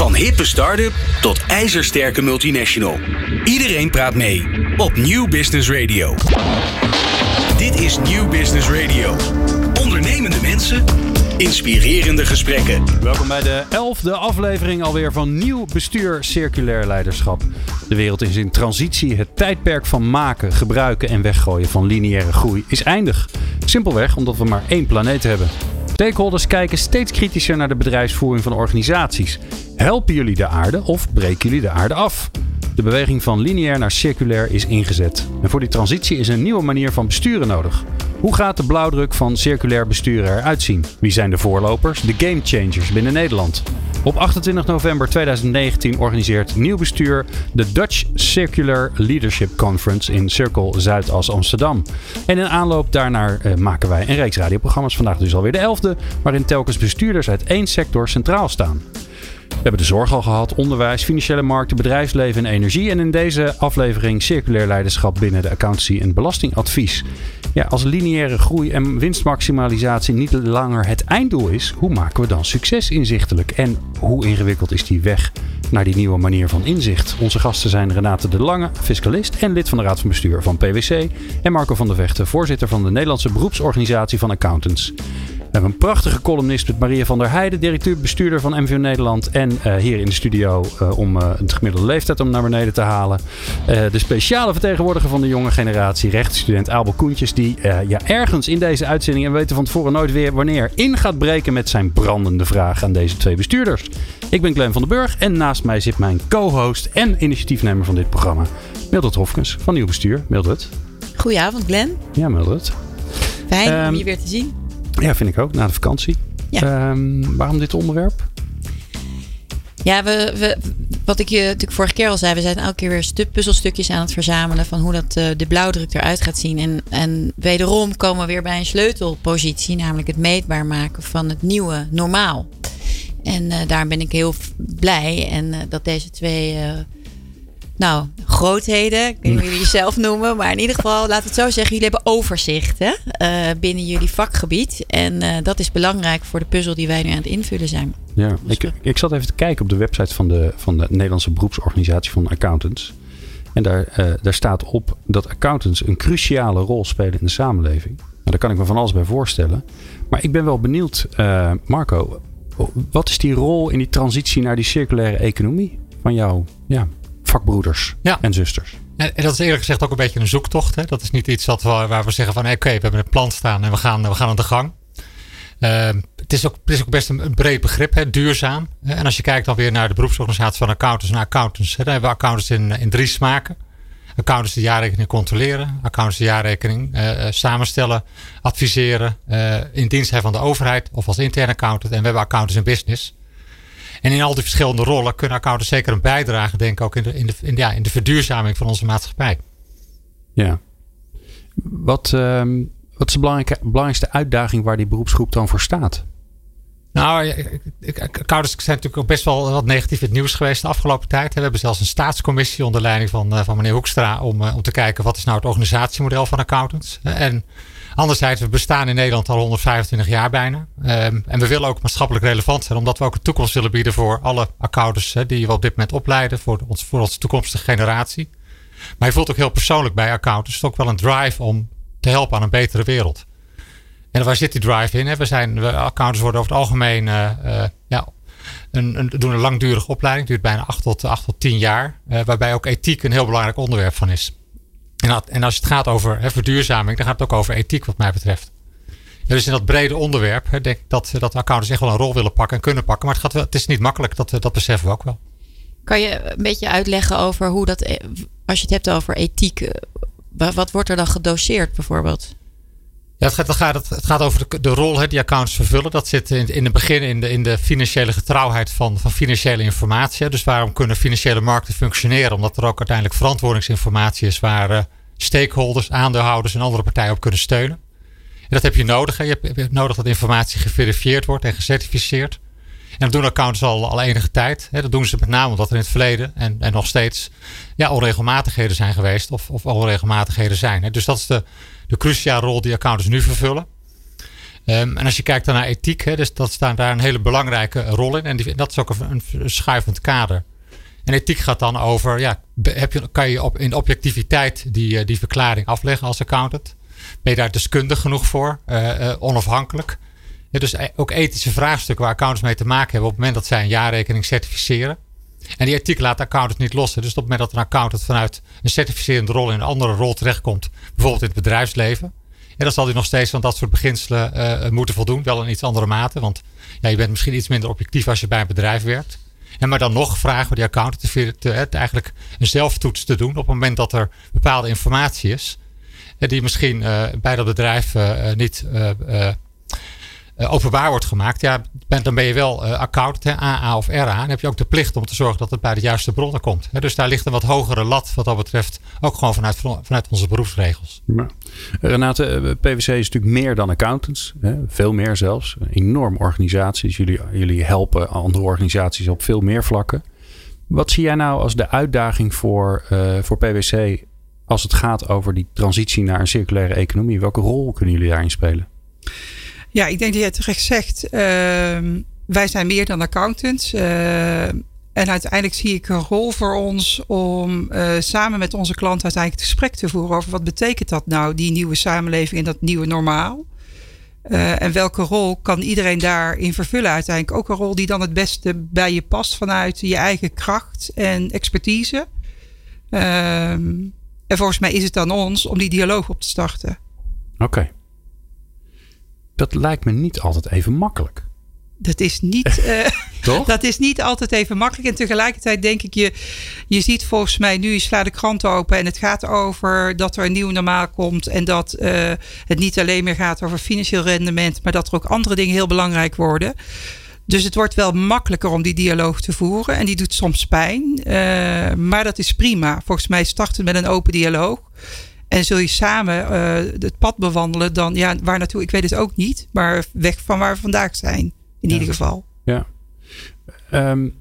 Van hippe start-up tot ijzersterke multinational. Iedereen praat mee op New Business Radio. Dit is New Business Radio. Ondernemende mensen, inspirerende gesprekken. Welkom bij de elfde aflevering alweer van Nieuw Bestuur Circulair Leiderschap. De wereld is in transitie. Het tijdperk van maken, gebruiken en weggooien van lineaire groei is eindig. Simpelweg omdat we maar één planeet hebben. Stakeholders kijken steeds kritischer naar de bedrijfsvoering van organisaties. Helpen jullie de aarde of breken jullie de aarde af? De beweging van lineair naar circulair is ingezet. En voor die transitie is een nieuwe manier van besturen nodig. Hoe gaat de blauwdruk van circulair besturen eruit zien? Wie zijn de voorlopers, de game changers binnen Nederland? Op 28 november 2019 organiseert Nieuw Bestuur de Dutch Circular Leadership Conference in Cirkel Zuidas Amsterdam. En in aanloop daarnaar eh, maken wij een reeks radioprogramma's, vandaag dus alweer de elfde, waarin telkens bestuurders uit één sector centraal staan. We hebben de zorg al gehad, onderwijs, financiële markten, bedrijfsleven en energie. En in deze aflevering circulair leiderschap binnen de accountancy en belastingadvies. Ja, als lineaire groei en winstmaximalisatie niet langer het einddoel is, hoe maken we dan succes inzichtelijk? En hoe ingewikkeld is die weg naar die nieuwe manier van inzicht? Onze gasten zijn Renate de Lange, fiscalist en lid van de Raad van Bestuur van PwC. En Marco van der Vechten, voorzitter van de Nederlandse beroepsorganisatie van accountants. We hebben een prachtige columnist met Maria van der Heijden, directeur-bestuurder van MVO Nederland. En uh, hier in de studio uh, om uh, het gemiddelde leeftijd om naar beneden te halen. de speciale vertegenwoordiger van de jonge generatie, rechtsstudent Abel Koentjes. Die ja, ergens in deze uitzending, en we weten van tevoren nooit weer wanneer, in gaat breken met zijn brandende vraag aan deze twee bestuurders. Ik ben Glenn van den Burg en naast mij zit mijn co-host en initiatiefnemer van dit programma, Mildred Hofkens van Nieuw Bestuur. Mildred. Goedenavond Glenn. Ja, Mildred. Fijn um, om je weer te zien. Ja, vind ik ook, na de vakantie. Ja. Um, waarom dit onderwerp? Ja, we, we, wat ik je natuurlijk vorige keer al zei, we zijn elke keer weer stu puzzelstukjes aan het verzamelen van hoe dat, uh, de blauwdruk eruit gaat zien. En, en wederom komen we weer bij een sleutelpositie, namelijk het meetbaar maken van het nieuwe normaal. En uh, daar ben ik heel blij en uh, dat deze twee nou, grootheden. Ik weet niet hoe jullie jezelf noemen. Maar in ieder geval, laat het zo zeggen. Jullie hebben overzicht hè, uh, binnen jullie vakgebied. En uh, dat is belangrijk voor de puzzel die wij nu aan het invullen zijn. Ja, dus ik, ik zat even te kijken op de website van de, van de Nederlandse beroepsorganisatie van accountants. En daar, uh, daar staat op dat accountants een cruciale rol spelen in de samenleving. Nou, daar kan ik me van alles bij voorstellen. Maar ik ben wel benieuwd, Marco. Wat is die rol in die transitie naar die circulaire economie van jou? Ja, vakbroeders en zusters. En, en, dat is eerlijk gezegd ook een beetje een zoektocht. Hè? Dat is niet iets dat we, waar we zeggen van oké, okay, we hebben een plan staan en we gaan, we gaan aan de gang. Uh, het, is ook, het is ook best een, een breed begrip, hè? duurzaam. En als je kijkt dan weer naar de beroepsorganisatie van accountants en accountants. Hè? Dan hebben we accountants in, in drie smaken. Accountants die jaarrekening controleren. Accountants die jaarrekening uh, samenstellen, adviseren. Uh, in dienst zijn van de overheid of als interne accountant. En we hebben accountants in business. En in al die verschillende rollen kunnen accountants zeker een bijdrage, denk ik, ook in de, in de, in, ja, in de verduurzaming van onze maatschappij. Ja. Wat, uh, wat is de belangrijkste uitdaging waar die beroepsgroep dan voor staat? Nou, accountants zijn natuurlijk ook best wel wat negatief in het nieuws geweest de afgelopen tijd. We hebben zelfs een staatscommissie onder leiding van, eh, van meneer Hoekstra om, eh, om te kijken wat is nou het organisatiemodel van accountants. En Anderzijds, we bestaan in Nederland al 125 jaar bijna. Um, en we willen ook maatschappelijk relevant zijn, omdat we ook een toekomst willen bieden voor alle accountants die we op dit moment opleiden, voor, onze toekomstige generatie. Maar je voelt ook heel persoonlijk bij accountants ook wel een drive om te helpen aan een betere wereld. En waar zit die drive in? We zijn, accountants worden over het algemeen uh, uh, ja, een, een, doen een langdurige opleiding, duurt bijna 8 tot, 8 tot 10 jaar, uh, waarbij ook ethiek een heel belangrijk onderwerp van is. En, en als het gaat over hè, verduurzaming, dan gaat het ook over ethiek wat mij betreft. Ja, dus in dat brede onderwerp hè, denk ik dat, dat accountants echt wel een rol willen pakken en kunnen pakken. Maar het, gaat het is niet makkelijk, dat, dat beseffen we ook wel. Kan je een beetje uitleggen over hoe dat, eh, als je het hebt over ethiek, eh, wat wordt er dan gedoseerd bijvoorbeeld? Ja, het, gaat, het, gaat, over de, de rol die accounts vervullen. Dat zit in, in het begin in de, in de financiële getrouwheid van, van financiële informatie. Dus waarom kunnen financiële markten functioneren? Omdat er ook uiteindelijk verantwoordingsinformatie is waar uh, stakeholders, aandeelhouders en andere partijen op kunnen steunen. En dat heb je nodig. Je hebt nodig dat informatie geverifieerd wordt en gecertificeerd. En dat doen accountants al, enige tijd. Hè. Dat doen ze met name omdat er in het verleden en, en nog steeds ja, onregelmatigheden zijn geweest of, of onregelmatigheden zijn. Hè. Dus dat is de, de cruciale rol die accountants nu vervullen. Ehm, en als je kijkt dan naar ethiek, hè, dus dat staat daar een hele belangrijke rol in. En dat is ook een, schuivend kader. En ethiek gaat dan over, ja, heb je, kan je op, in objectiviteit die, eh, die verklaring afleggen als accountant? Ben je daar deskundig genoeg voor? Uh, onafhankelijk? Ja, dus ook ethische vraagstukken waar accountants mee te maken hebben op het moment dat zij een jaarrekening certificeren. En die ethiek laat accountants niet los. Dus op het moment dat een accountant vanuit een certificerende rol in een andere rol terechtkomt, bijvoorbeeld in het bedrijfsleven, en dan zal hij nog steeds van dat soort beginselen uh, moeten voldoen. Wel in iets andere mate. Want ja, je bent misschien iets minder objectief als je bij een bedrijf werkt. En maar dan nog vragen we die accountant te, eigenlijk een zelftoets te doen. Op het moment dat er bepaalde informatie is. Die misschien bij dat bedrijf niet openbaar wordt gemaakt, ja, dan ben je wel uh, accountant, AA of RA. En heb je ook de plicht om te zorgen dat het bij de juiste bronnen komt. dus daar ligt een wat hogere lat wat dat betreft, ook gewoon vanuit, vanuit onze beroepsregels. Ja. Renate, eh, PwC is natuurlijk meer dan accountants, hè? veel meer zelfs. Enorm organisaties. Jullie, jullie helpen andere organisaties op veel meer vlakken. Wat zie jij nou als de uitdaging voor, voor PwC als het gaat over die transitie naar een circulaire economie? Welke rol kunnen jullie daarin spelen? Ja, ik denk dat je terecht zegt. Uh, wij zijn meer dan accountants. Uh, en uiteindelijk zie ik een rol voor ons om uh, samen met onze klanten uiteindelijk het gesprek te voeren over wat betekent dat nou, die nieuwe samenleving en dat nieuwe normaal. Uh, en welke rol kan iedereen daarin vervullen? Uiteindelijk ook een rol die dan het beste bij je past vanuit je eigen kracht en expertise. Uh, en volgens mij is het dan ons om die dialoog op te starten. Oké. Dat lijkt me niet altijd even makkelijk. Dat is niet, uh, Toch? dat is niet altijd even makkelijk. En tegelijkertijd denk ik, je, je ziet volgens mij nu, je slaat de krant open en het gaat over dat er een nieuw normaal komt. En dat uh, het niet alleen meer gaat over financieel rendement, maar dat er ook andere dingen heel belangrijk worden. Dus het wordt wel makkelijker om die dialoog te voeren. En die doet soms pijn. Uh, maar dat is prima. Volgens mij starten met een open dialoog. En zul je samen uh, het pad bewandelen, dan ja, waar naartoe, ik weet het ook niet, maar weg van waar we vandaag zijn, in ieder geval. Ja. Um,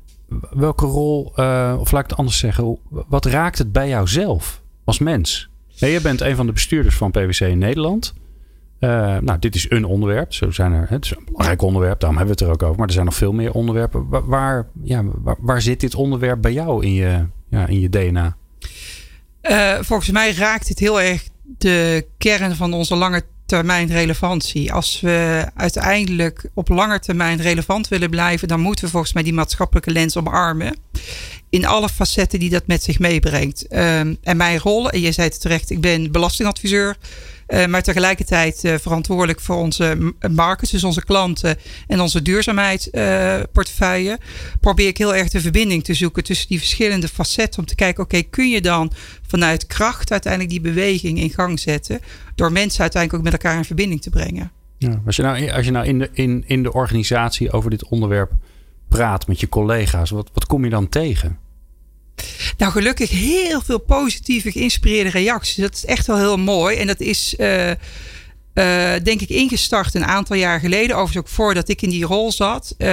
welke rol, uh, of laat ik het anders zeggen, wat raakt het bij jou zelf als mens? Nee, je bent een van de bestuurders van PwC in Nederland. Uh, nou, dit is een onderwerp. Zo zijn er, het is een belangrijk onderwerp, daarom hebben we het er ook over. Maar er zijn nog veel meer onderwerpen. Waar, waar ja, waar, waar zit dit onderwerp bij jou in je, ja, in je DNA? Uh, volgens mij raakt het heel erg de kern van onze lange termijn relevantie. Als we uiteindelijk op lange termijn relevant willen blijven, dan moeten we volgens mij die maatschappelijke lens omarmen. In alle facetten die dat met zich meebrengt. Uh, en mijn rol, en je zei het terecht, ik ben belastingadviseur. Uh, maar tegelijkertijd uh, verantwoordelijk voor onze markets, dus onze klanten en onze duurzaamheidsportefeuille. Uh, probeer ik heel erg de verbinding te zoeken tussen die verschillende facetten. Om te kijken, oké, kun je dan vanuit kracht uiteindelijk die beweging in gang zetten. Door mensen uiteindelijk ook met elkaar in verbinding te brengen. Als je nou, als je nou in, de, in, in de organisatie over dit onderwerp praat met je collega's, wat, wat kom je dan tegen? Nou, gelukkig heel veel positieve, geïnspireerde reacties. Dat is echt wel heel mooi. En dat is, uh, uh, denk ik, ingestart een aantal jaar geleden. Overigens ook voordat ik in die rol zat. Uh,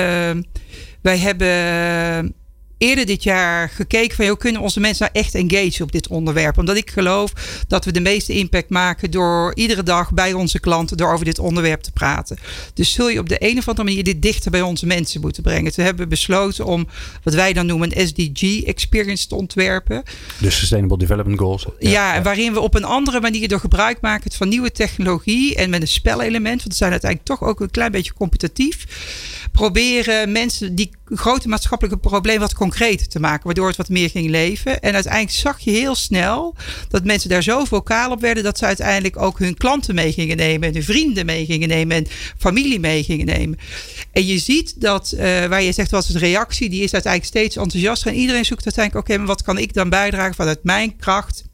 wij hebben eerder dit jaar gekeken van hoe kunnen onze mensen nou echt engageren op dit onderwerp. Omdat ik geloof dat we de meeste impact maken door iedere dag bij onze klanten door over dit onderwerp te praten. Dus zul je op de een of andere manier dit dichter bij onze mensen moeten brengen. Toen hebben we besloten om wat wij dan noemen een SDG experience te ontwerpen. De Sustainable Development Goals. Ja, ja, waarin we op een andere manier door gebruik maken van nieuwe technologie en met een spelelement, want we zijn uiteindelijk toch ook een klein beetje competitief proberen mensen die grote maatschappelijke problemen wat concreter te maken, waardoor het wat meer ging leven. En uiteindelijk zag je heel snel dat mensen daar zo vocaal op werden dat ze uiteindelijk ook hun klanten mee gingen nemen, en hun vrienden mee gingen nemen en familie mee gingen nemen. En je ziet dat, uh, waar je zegt, wat is de reactie, die is uiteindelijk steeds enthousiaster. En iedereen zoekt uiteindelijk, oké, maar wat kan ik dan bijdragen vanuit mijn kracht?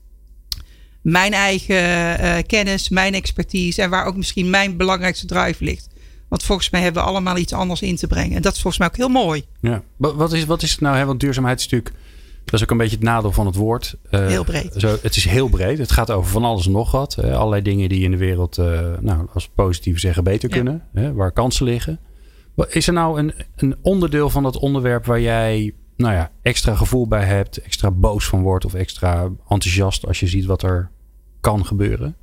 Mijn eigen uh, kennis, mijn expertise en waar ook misschien mijn belangrijkste drive ligt. Want volgens mij hebben we allemaal iets anders in te brengen. En dat is volgens mij ook heel mooi. Ja. Wat is, wat is het nou? Hè? Want duurzaamheid is natuurlijk... Dat is ook een beetje het nadeel van het woord. Uh, heel breed. Zo, het is heel breed. Het gaat over van alles en nog wat. Uh, allerlei dingen die in de wereld, uh, nou, als positief zeggen, beter ja. kunnen. waar kansen liggen. Is er nou een, een onderdeel van dat onderwerp waar jij nou ja, extra gevoel bij hebt, extra boos van wordt of extra enthousiast als je ziet wat er kan gebeuren?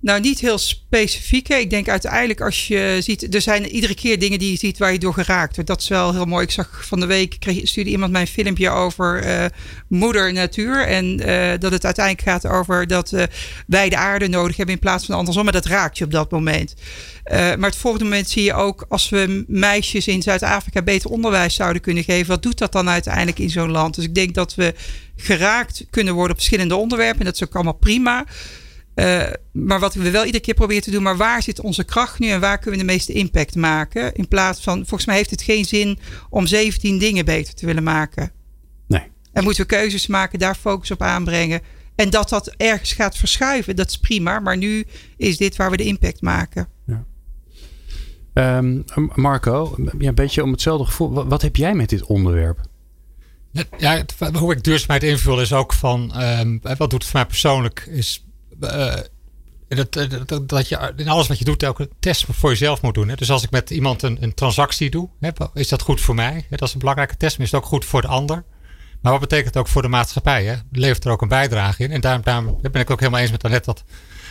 Nou, niet heel specifiek. Hè. Ik denk uiteindelijk als je ziet, er zijn iedere keer dingen die je ziet waar je door geraakt wordt. Dat is wel heel mooi. Ik zag van de week, kreeg, stuurde iemand mijn filmpje over uh, moeder natuur. En uh, dat het uiteindelijk gaat over dat uh, wij de aarde nodig hebben in plaats van andersom. Maar dat raakt je op dat moment. maar het volgende moment zie je ook als we meisjes in Zuid-Afrika beter onderwijs zouden kunnen geven. Wat doet dat dan uiteindelijk in zo'n land? Dus ik denk dat we geraakt kunnen worden op verschillende onderwerpen. En dat is ook allemaal prima. Uh, maar wat we wel iedere keer proberen te doen, maar waar zit onze kracht nu en waar kunnen we de meeste impact maken? In plaats van, volgens mij heeft het geen zin om 17 dingen beter te willen maken. Nee. En moeten we keuzes maken, daar focus op aanbrengen. En dat dat ergens gaat verschuiven, dat is prima. Maar nu is dit waar we de impact maken. Ja. Um, Marco, ja, een beetje om hetzelfde gevoel. Wat heb jij met dit onderwerp? Ja, hoe ik duurzaamheid invul is ook van, um, wat doet het voor mij persoonlijk, is uh, dat, dat, dat, je in alles wat je doet ook een test voor jezelf moet doen. Hè? Dus als ik met iemand een, een transactie doe, hè, is dat goed voor mij? Dat is een belangrijke test, maar is het ook goed voor de ander? Maar wat betekent het ook voor de maatschappij? Hè? Levert er ook een bijdrage in? En daarom, daarom ben ik ook helemaal eens met Annette dat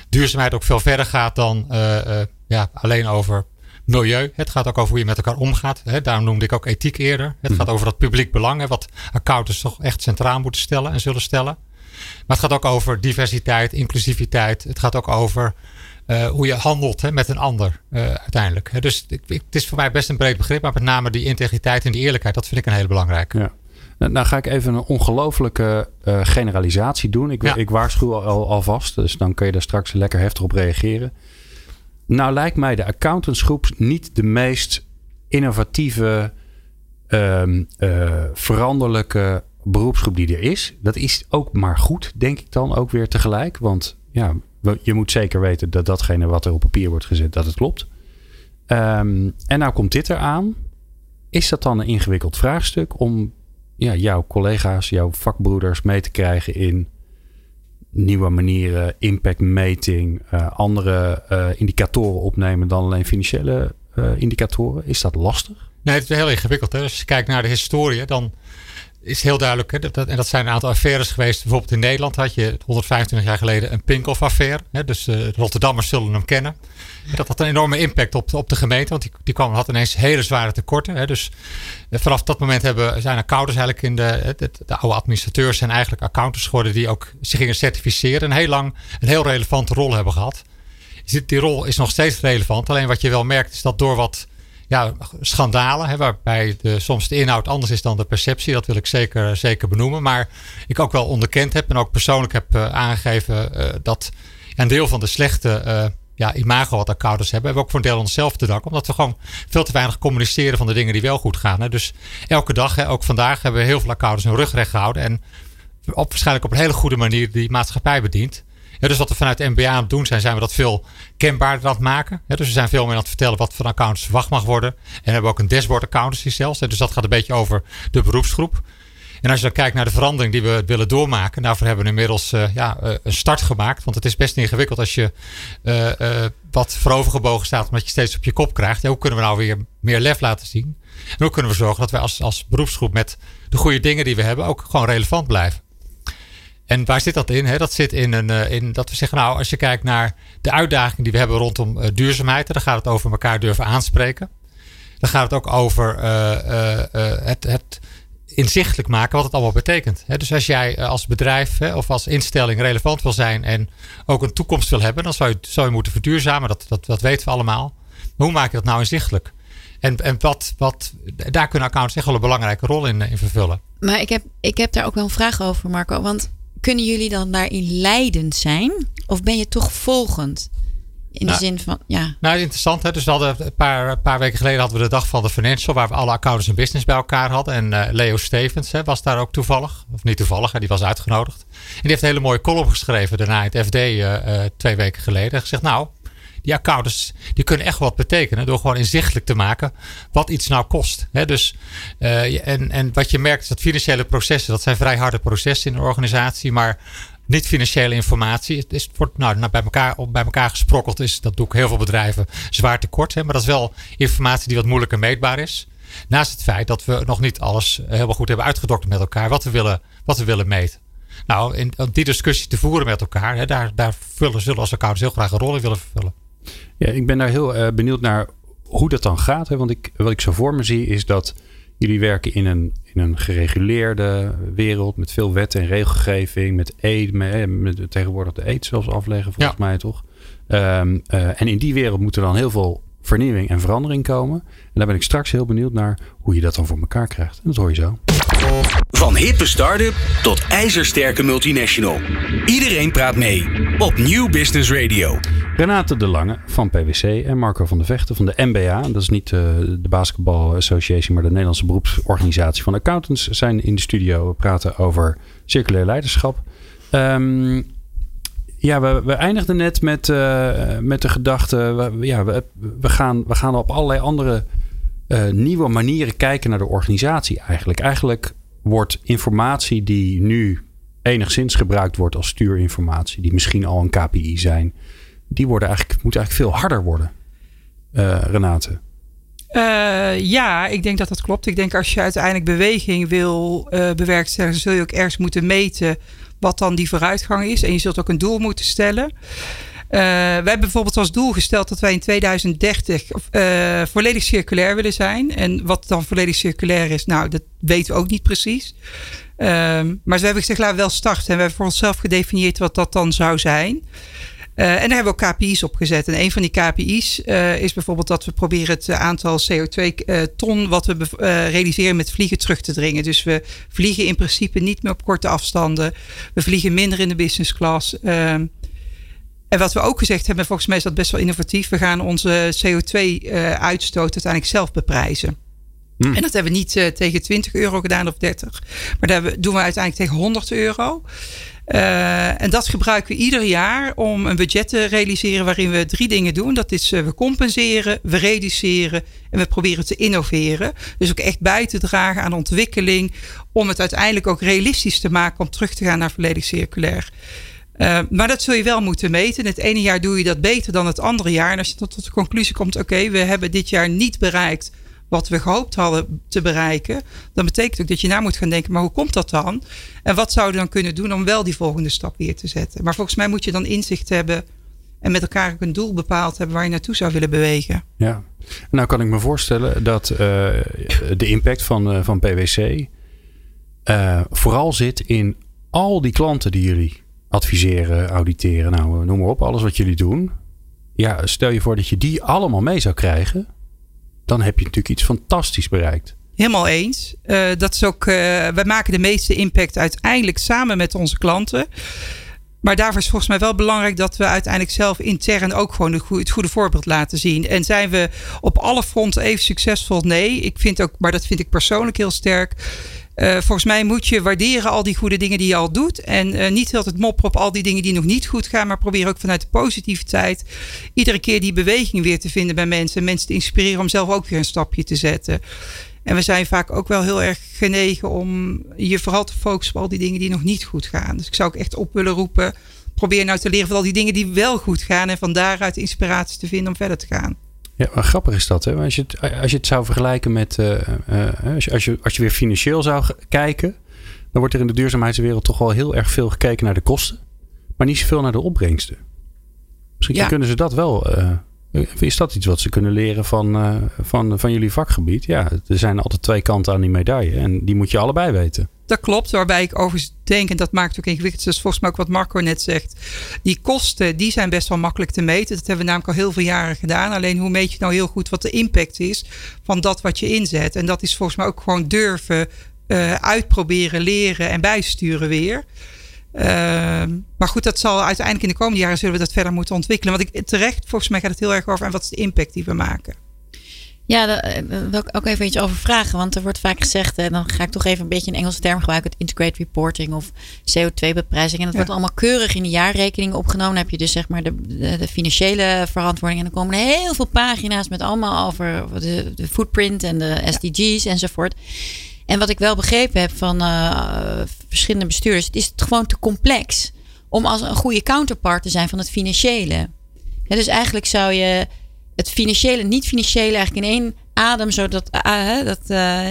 duurzaamheid ook veel verder gaat dan uh, uh, ja, alleen over milieu. Het gaat ook over hoe je met elkaar omgaat. Hè? Daarom noemde ik ook ethiek eerder. Het mhm. gaat over dat publiek belang, hè, wat accountants toch echt centraal moeten stellen en zullen stellen. Maar het gaat ook over diversiteit, inclusiviteit. Het gaat ook over uh, hoe je handelt hè, met een ander uh, uiteindelijk. Dus ik, ik, het is voor mij best een breed begrip, maar met name die integriteit en die eerlijkheid, dat vind ik een hele belangrijke. Ja. Nou, nou ga ik even een ongelofelijke uh, generalisatie doen. Ik, ja. ik waarschuw al, alvast, dus dan kun je daar straks lekker heftig op reageren. Nou lijkt mij de accountantsgroep niet de meest innovatieve, uh, veranderlijke beroepsgroep die er is. Dat is ook maar goed, denk ik dan ook weer tegelijk. Want ja, je moet zeker weten dat datgene wat er op papier wordt gezet, dat het klopt. Um, en nou komt dit eraan. Is dat dan een ingewikkeld vraagstuk om ja, jouw collega's, jouw vakbroeders mee te krijgen in nieuwe manieren, impactmeting, uh, andere uh, indicatoren opnemen dan alleen financiële uh, indicatoren? Is dat lastig? Nee, het is heel ingewikkeld. Als je kijkt naar de historie, dan is heel duidelijk. Hè, dat, en dat zijn een aantal affaires geweest. Bijvoorbeeld in Nederland had je 125 jaar geleden een Pinkoff-affaire. Dus uh, Rotterdammers zullen hem kennen. En dat had een enorme impact op, op de gemeente. Want die, die kwam, had ineens hele zware tekorten. Hè. Dus uh, vanaf dat moment hebben, zijn accountants eigenlijk in de, de, de, oude administrateurs zijn eigenlijk accountants geworden die ook zich gingen certificeren. En heel lang een heel relevante rol hebben gehad. Die rol is nog steeds relevant. Alleen wat je wel merkt is dat door wat ja, schandalen, hè, waarbij de, soms de inhoud anders is dan de perceptie. Dat wil ik zeker, zeker benoemen. Maar ik ook wel onderkend heb en ook persoonlijk heb uh, aangegeven uh, dat een deel van de slechte uh, ja, imago wat accountants hebben, hebben we ook voor een deel onszelf te danken. Omdat we gewoon veel te weinig communiceren van de dingen die wel goed gaan. Hè. Dus elke dag, hè, ook vandaag, hebben we heel veel accountants hun rug recht gehouden. En op, waarschijnlijk op een hele goede manier die maatschappij bedient. Ja, dus wat we vanuit MBA aan het doen zijn, zijn we dat veel kenbaarder aan het maken. Dus we zijn veel meer aan het vertellen wat van accountants verwacht mag worden. En we hebben ook een dashboard accountancy zelfs. Dus dat gaat een beetje over de beroepsgroep. En als je dan kijkt naar de verandering die we willen doormaken, daarvoor hebben we inmiddels uh, ja, uh, een start gemaakt. Want het is best ingewikkeld als je uh, wat voorovergebogen staat, omdat je steeds op je kop krijgt. Hoe kunnen we nou weer meer lef laten zien? En hoe kunnen we zorgen dat wij als, als beroepsgroep met de goede dingen die we hebben ook gewoon relevant blijven? En waar zit dat in? Dat zit in, een, eh, in dat we zeggen, nou, als je kijkt naar de uitdaging die we hebben rondom uh, duurzaamheid, dan gaat het over elkaar durven aanspreken. Dan gaat het ook over uh, het, het, inzichtelijk maken wat het allemaal betekent. Dus als jij als bedrijf of als instelling relevant wil zijn en ook een toekomst wil hebben, dan zou je, zou je moeten verduurzamen. Dat, dat, dat weten we allemaal. Maar hoe maak je dat nou inzichtelijk? En, en wat, wat, daar kunnen accounts echt wel een belangrijke rol in, in vervullen. Maar ik heb, ik heb daar ook wel een vraag over, Marco. Want kunnen jullie dan daarin leidend zijn? Of ben je toch volgend? In de nou, zin van, ja. Nou, interessant. Hè? Dus we hadden een paar, een paar weken geleden hadden we de dag van de Financial, waar we alle accountants en business bij elkaar hadden. En uh, Leo Stevens hè, was daar ook toevallig. Of niet toevallig, hè, die was uitgenodigd. En die heeft een hele mooie column geschreven daarna in het FD uh, uh, twee weken geleden. En gezegd, nou, die accountants die kunnen echt wat betekenen door gewoon inzichtelijk te maken wat iets nou kost. dus, uh, en, en wat je merkt is dat financiële processen, dat zijn vrij harde processen in een organisatie, maar niet financiële informatie. Het, is, wordt nou, nou, bij, elkaar, bij elkaar gesprokkeld. Is, dat doe ik heel veel bedrijven zwaar tekort. Hè, maar dat is wel informatie die wat moeilijker meetbaar is. Naast het feit dat we nog niet alles helemaal goed hebben uitgedokterd met elkaar wat we willen, wat we willen meten. Nou, in, die discussie te voeren met elkaar, hè, daar, daar vullen, zullen als accountants heel graag een rol in willen vervullen. Ja, ik ben daar heel uh, benieuwd naar hoe dat dan gaat. Hè? Want ik, wat ik zo voor me zie is dat jullie werken in een, in een gereguleerde wereld met veel wet en regelgeving, met eet, met, met, tegenwoordig de eet zelfs afleggen volgens mij toch. Um, uh, en in die wereld moet er dan heel veel vernieuwing en verandering komen. En daar ben ik straks heel benieuwd naar hoe je dat dan voor elkaar krijgt. En dat hoor je zo. Van hippe start-up tot ijzersterke multinational. Iedereen praat mee op Nieuw Business Radio. Renate de Lange van PwC en Marco van de Vechten van de MBA. Dat is niet uh, de Basketball Association, maar de Nederlandse beroepsorganisatie van accountants. Zijn in de studio. We praten over circulair leiderschap. Um, ja, we, we eindigden net met, uh, met de gedachte. Ja, we, we, gaan, we gaan op allerlei andere uh, nieuwe manieren kijken naar de organisatie eigenlijk. Eigenlijk wordt informatie die nu enigszins gebruikt wordt als stuurinformatie, die misschien al een KPI zijn, die worden eigenlijk, moet eigenlijk veel harder worden. Uh, Renate. Uh, ja, ik denk dat dat klopt. Ik denk als je uiteindelijk beweging wil uh, bewerkstelligen, zul je ook ergens moeten meten wat dan die vooruitgang is. En je zult ook een doel moeten stellen. Uh, wij hebben bijvoorbeeld als doel gesteld dat wij in 2030 uh, volledig circulair willen zijn. En wat dan volledig circulair is, nou, dat weten we ook niet precies. Uh, maar we hebben gezegd, laten we wel starten. En we hebben voor onszelf gedefinieerd wat dat dan zou zijn. Uh, en daar hebben we ook KPI's op gezet. En een van die KPI's is bijvoorbeeld dat we proberen het aantal CO2-ton uh, wat we realiseren met vliegen terug te dringen. Dus we vliegen in principe niet meer op korte afstanden. We vliegen minder in de business class. Ehm, en wat we ook gezegd hebben, volgens mij is dat best wel innovatief. We gaan onze CO2-uitstoot uiteindelijk zelf beprijzen. Mm. En dat hebben we niet tegen 20 euro gedaan of 30. Maar daar doen we uiteindelijk tegen 100 euro. Uh, en dat gebruiken we ieder jaar om een budget te realiseren waarin we drie dingen doen. Dat is uh, we compenseren, we reduceren en we proberen te innoveren. Dus ook echt bij te dragen aan ontwikkeling om het uiteindelijk ook realistisch te maken om terug te gaan naar volledig circulair. Uh, maar dat zul je wel moeten meten. Het ene jaar doe je dat beter dan het andere jaar. En als je tot de conclusie komt, oké, we hebben dit jaar niet bereikt wat we gehoopt hadden te bereiken, dan betekent ook dat je na moet gaan denken, maar hoe komt dat dan? En wat zouden we dan kunnen doen om wel die volgende stap weer te zetten? Maar volgens mij moet je dan inzicht hebben en met elkaar ook een doel bepaald hebben waar je naartoe zou willen bewegen. Ja, nou kan ik me voorstellen dat uh, de impact van, uh, van PwC vooral zit in al die klanten die jullie adviseren, auditeren, nou noem maar op, alles wat jullie doen. Ja, stel je voor dat je die allemaal mee zou krijgen dan heb je natuurlijk iets fantastisch bereikt. Helemaal eens. Uh, dat is ook, uh, wij maken de meeste impact uiteindelijk samen met onze klanten. Maar daarvoor is volgens mij wel belangrijk dat we uiteindelijk zelf intern ook gewoon het goede voorbeeld laten zien. En zijn we op alle fronten even succesvol? Nee, ik vind ook, maar dat vind ik persoonlijk heel sterk. Uh, volgens mij moet je waarderen al die goede dingen die je al doet. En uh, niet altijd mopperen op al die dingen die nog niet goed gaan. Maar probeer ook vanuit de positiviteit iedere keer die beweging weer te vinden bij mensen. En mensen te inspireren om zelf ook weer een stapje te zetten. En we zijn vaak ook wel heel erg genegen om je vooral te focussen op al die dingen die nog niet goed gaan. Dus ik zou ook echt op willen roepen. Probeer nou te leren van al die dingen die wel goed gaan. En van daaruit inspiratie te vinden om verder te gaan. Ja, maar grappig is dat. Hè? Als, je het, als je het zou vergelijken met. Uh, uh, als, je, als, je, als je weer financieel zou kijken. dan wordt er in de duurzaamheidswereld toch wel heel erg veel gekeken naar de kosten. maar niet zoveel naar de opbrengsten. Misschien ja. kunnen ze dat wel. Uh, is dat iets wat ze kunnen leren van, van, van jullie vakgebied? Ja, er zijn altijd twee kanten aan die medaille. en die moet je allebei weten. Dat klopt, waarbij ik overigens denk, en dat maakt ook ingewikkeld, dus volgens mij ook wat Marco net zegt, die kosten, die zijn best wel makkelijk te meten. Dat hebben we namelijk al heel veel jaren gedaan. Alleen hoe meet je nou heel goed wat de impact is van dat wat je inzet? En dat is volgens mij ook gewoon durven uh, uitproberen, leren en bijsturen weer. Uh, maar goed, dat zal uiteindelijk in de komende jaren zullen we dat verder moeten ontwikkelen. Want ik, terecht, volgens mij gaat het heel erg over en wat is de impact die we maken. Ja, daar eh, wil ik ook even iets over vragen. Want er wordt vaak gezegd, en dan ga ik toch even een beetje een Engelse term gebruiken: het integrated reporting of CO2-beprijzing. En dat ja. wordt allemaal keurig in de jaarrekening opgenomen. Dan heb je dus zeg maar de, de, de, financiële verantwoording. En dan komen er heel veel pagina's met allemaal over de, de footprint en de SDG's ja. enzovoort. En wat ik wel begrepen heb van uh, verschillende bestuurders, het is gewoon te complex om als een goede counterpart te zijn van het financiële. Ja, dus eigenlijk zou je het financiële en niet-financiële eigenlijk in één adem, zodat dat, uh,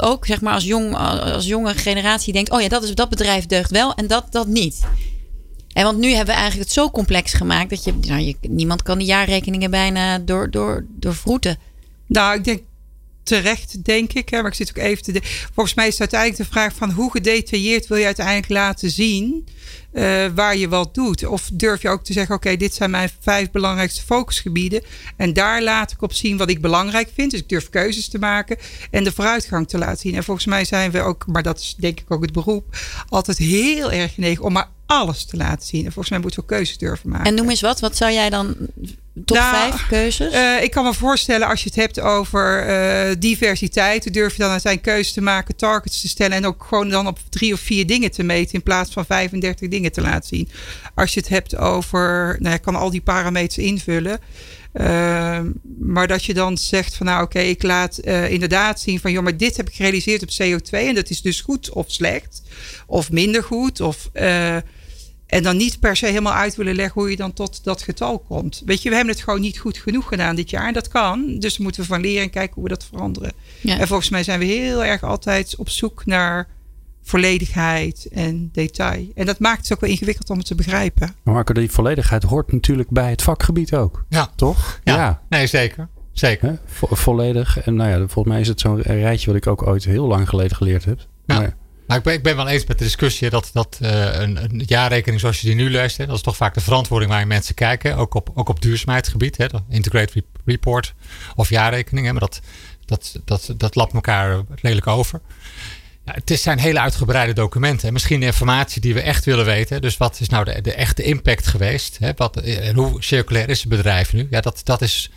ook, zeg maar, als, jong, als jonge generatie denkt: oh ja, dat, is, dat bedrijf deugt wel en dat, dat niet. En want nu hebben we eigenlijk het zo complex gemaakt dat je, nou, je niemand kan de jaarrekeningen bijna door, door, doorvroeten. Nou, ik denk terecht, denk ik. Hè, maar ik zit ook even te. Volgens mij is het uiteindelijk de vraag van hoe gedetailleerd wil je uiteindelijk laten zien uh, waar je wat doet. Of durf je ook te zeggen: oké, dit zijn mijn vijf belangrijkste focusgebieden. En daar laat ik op zien wat ik belangrijk vind. Dus ik durf keuzes te maken en de vooruitgang te laten zien. En volgens mij zijn we ook, maar dat is denk ik ook het beroep, altijd heel erg genegen om maar alles te laten zien. En volgens mij moeten we keuzes durven maken. En noem eens wat. Wat zou jij dan Top nou, vijf keuzes? Uh, ik kan me voorstellen als je het hebt over uh, diversiteit. Durf je dan uiteindelijk keuzes te maken, targets te stellen. En ook gewoon dan op drie of vier dingen te meten. In plaats van 35 dingen te laten zien. Als je het hebt over. Nou, je kan al die parameters invullen. Uh, maar dat je dan zegt van nou oké, okay, ik laat uh, inderdaad zien van joh, maar dit heb ik gerealiseerd op CO2 en dat is dus goed of slecht of minder goed of uh, en dan niet per se helemaal uit willen leggen hoe je dan tot dat getal komt. Weet je, we hebben het gewoon niet goed genoeg gedaan dit jaar. En dat kan. Dus moeten we van leren en kijken hoe we dat veranderen. En volgens mij zijn we heel erg altijd op zoek naar volledigheid en detail. En dat maakt het ook wel ingewikkeld om het te begrijpen. Maar Marco, die volledigheid hoort natuurlijk bij het vakgebied ook. Ja. Toch? Ja. Nee, zeker. Zeker. volledig. En nou ja, volgens mij is het zo'n rijtje wat ik ook ooit heel lang geleden geleerd heb. Ja. Maar, nou, ik, ben, ik ben wel eens met de discussie dat, dat uh, een, een, jaarrekening zoals je die nu leest, hè, dat is toch vaak de verantwoording waar mensen kijken. Ook op, ook op duurzaamheidsgebied, hè, integrated report of jaarrekening. Hè, maar dat, dat, dat, dat lapt elkaar redelijk over. Ja, het zijn hele uitgebreide documenten. Hè. Misschien de informatie die we echt willen weten. Dus wat is nou de, de echte impact geweest? Hè? Wat, en hoe circulair is het bedrijf nu? Ja, dat, dat is,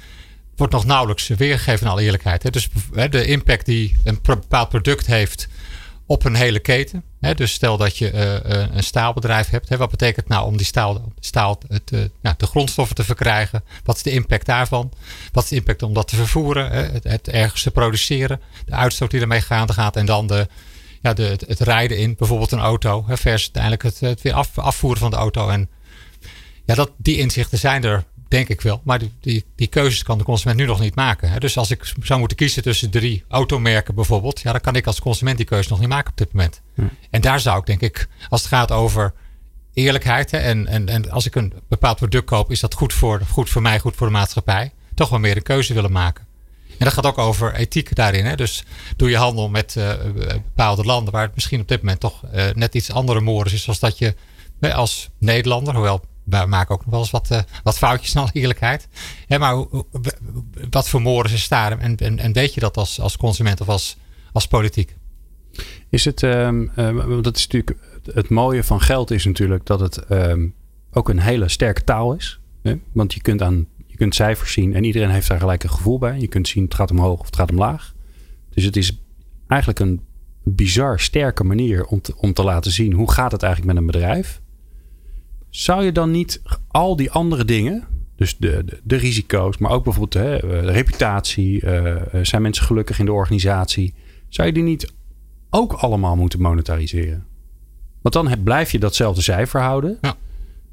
wordt nog nauwelijks weergegeven in alle eerlijkheid. Dus de impact die een bepaald product heeft op een hele keten. dus stel dat je uh, een staalbedrijf hebt. wat betekent nou om die staal, staal te, nou, de grondstoffen te verkrijgen? Wat is de impact daarvan? Wat is de impact om dat te vervoeren? het, het, ergens te produceren? De uitstoot die ermee gaande gaat. En dan de, ja, de, het, rijden in bijvoorbeeld een auto. Hè, versus uiteindelijk het, het weer af, afvoeren van de auto. En ja, dat, die inzichten zijn er Denk ik wel. Maar die, die, die, keuzes kan de consument nu nog niet maken. Dus als ik zou moeten kiezen tussen drie automerken bijvoorbeeld. Ja, dan kan ik als consument die keuze nog niet maken op dit moment. En daar zou ik denk ik, als het gaat over eerlijkheid. Hè, en, en, en als ik een bepaald product koop, is dat goed voor, goed voor mij, goed voor de maatschappij. Toch wel meer een keuze willen maken. En dat gaat ook over ethiek daarin. Hè? Dus doe je handel met uh, bepaalde landen waar het misschien op dit moment toch uh, net iets andere mores is. Zoals dat je als Nederlander, hoewel we maken ook nog wel eens wat, uh, wat foutjes alle eerlijkheid. Maar wat voor moren is daar? En, en, weet je dat als, als consument of als, als politiek? Is het, um, dat is natuurlijk het mooie van geld is natuurlijk dat het um, ook een hele sterke taal is. Hè? Want je kunt, aan, je kunt cijfers zien en iedereen heeft daar gelijk een gevoel bij. Je kunt zien het gaat omhoog of het gaat omlaag. Dus het is eigenlijk een bizar sterke manier om te, om te laten zien hoe gaat het eigenlijk met een bedrijf. Zou je dan niet al die andere dingen, dus de, de, de risico's, maar ook bijvoorbeeld hè, eh, de reputatie, uh, zijn mensen gelukkig in de organisatie, zou je die niet ook allemaal moeten monetariseren? Want dan heb, blijf je datzelfde cijfer houden. Ja.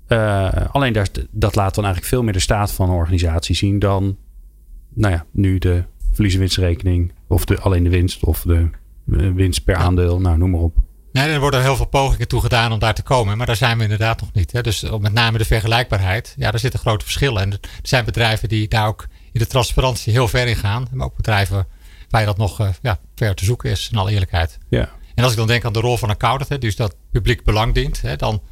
Uh, alleen daar, dat laat dan eigenlijk veel meer de staat van een organisatie zien dan nou ja, nu de verlies- of de, alleen de winst of de winst per aandeel, nou noem maar op. Nee, er worden heel veel pogingen toe gedaan om daar te komen. Maar daar zijn we inderdaad nog niet. Hè. Dus met name de vergelijkbaarheid. Ja, daar zitten grote verschillen. En er zijn bedrijven die daar ook in de transparantie heel ver in gaan. Maar ook bedrijven waar dat nog uh, ja, ver te zoeken is, in alle eerlijkheid. Ja. En als ik dan denk aan de rol van een accountant, hè, dus dat publiek belang dient, hè, dan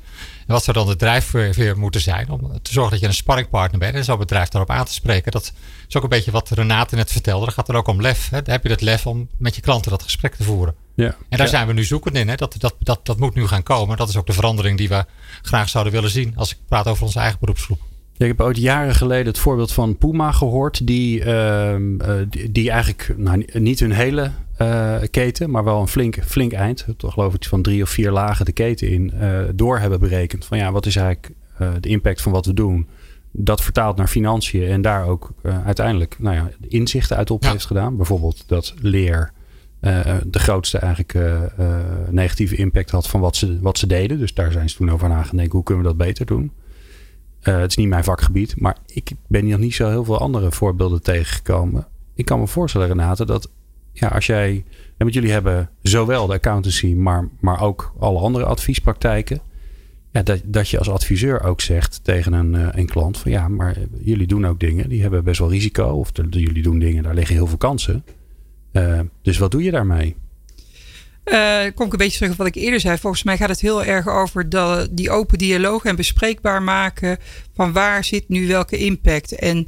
wat zou dan de drijfveer moeten zijn om te zorgen dat je een sparringpartner bent en zo'n bedrijf daarop aan te spreken. Dat is ook een beetje wat Renate net vertelde. Dat gaat er ook om lef. Hè. Heb je dat lef om met je klanten dat gesprek te voeren. Ja, en daar zijn we nu zoekend in. Hè? Dat, dat, dat, dat moet nu gaan komen. Dat is ook de verandering die we graag zouden willen zien als ik praat over onze eigen beroepsgroep. Ja, ik heb ooit jaren geleden het voorbeeld van Puma gehoord. Die, uh, die, eigenlijk nou, niet hun hele keten, maar wel een flink, flink eind. Toch geloof ik van drie of vier lagen de keten in. Uh, door hebben berekend van ja, wat is eigenlijk de impact van wat we doen. Dat vertaalt naar financiën en daar ook uiteindelijk nou ja, inzichten uit op heeft gedaan. Bijvoorbeeld dat leer uh, de grootste eigenlijk uh, negatieve impact had van wat ze, wat ze deden. Dus daar zijn ze toen over nagedacht. Hoe kunnen we dat beter doen? het is niet mijn vakgebied, maar ik ben hier nog niet zo heel veel andere voorbeelden tegengekomen. Ik kan me voorstellen, Renate, dat ja, als jij. Want jullie hebben zowel de accountancy, maar, maar ook alle andere adviespraktijken. Ja, dat, dat je als adviseur ook zegt tegen een, uh, een klant van ja, maar jullie doen ook dingen die hebben best wel risico. Of de, jullie doen dingen, daar liggen heel veel kansen. Uh, dus wat doe je daarmee? Uh, kom ik een beetje terug op wat ik eerder zei. Volgens mij gaat het heel erg over de, die open dialoog en bespreekbaar maken van waar zit nu welke impact. En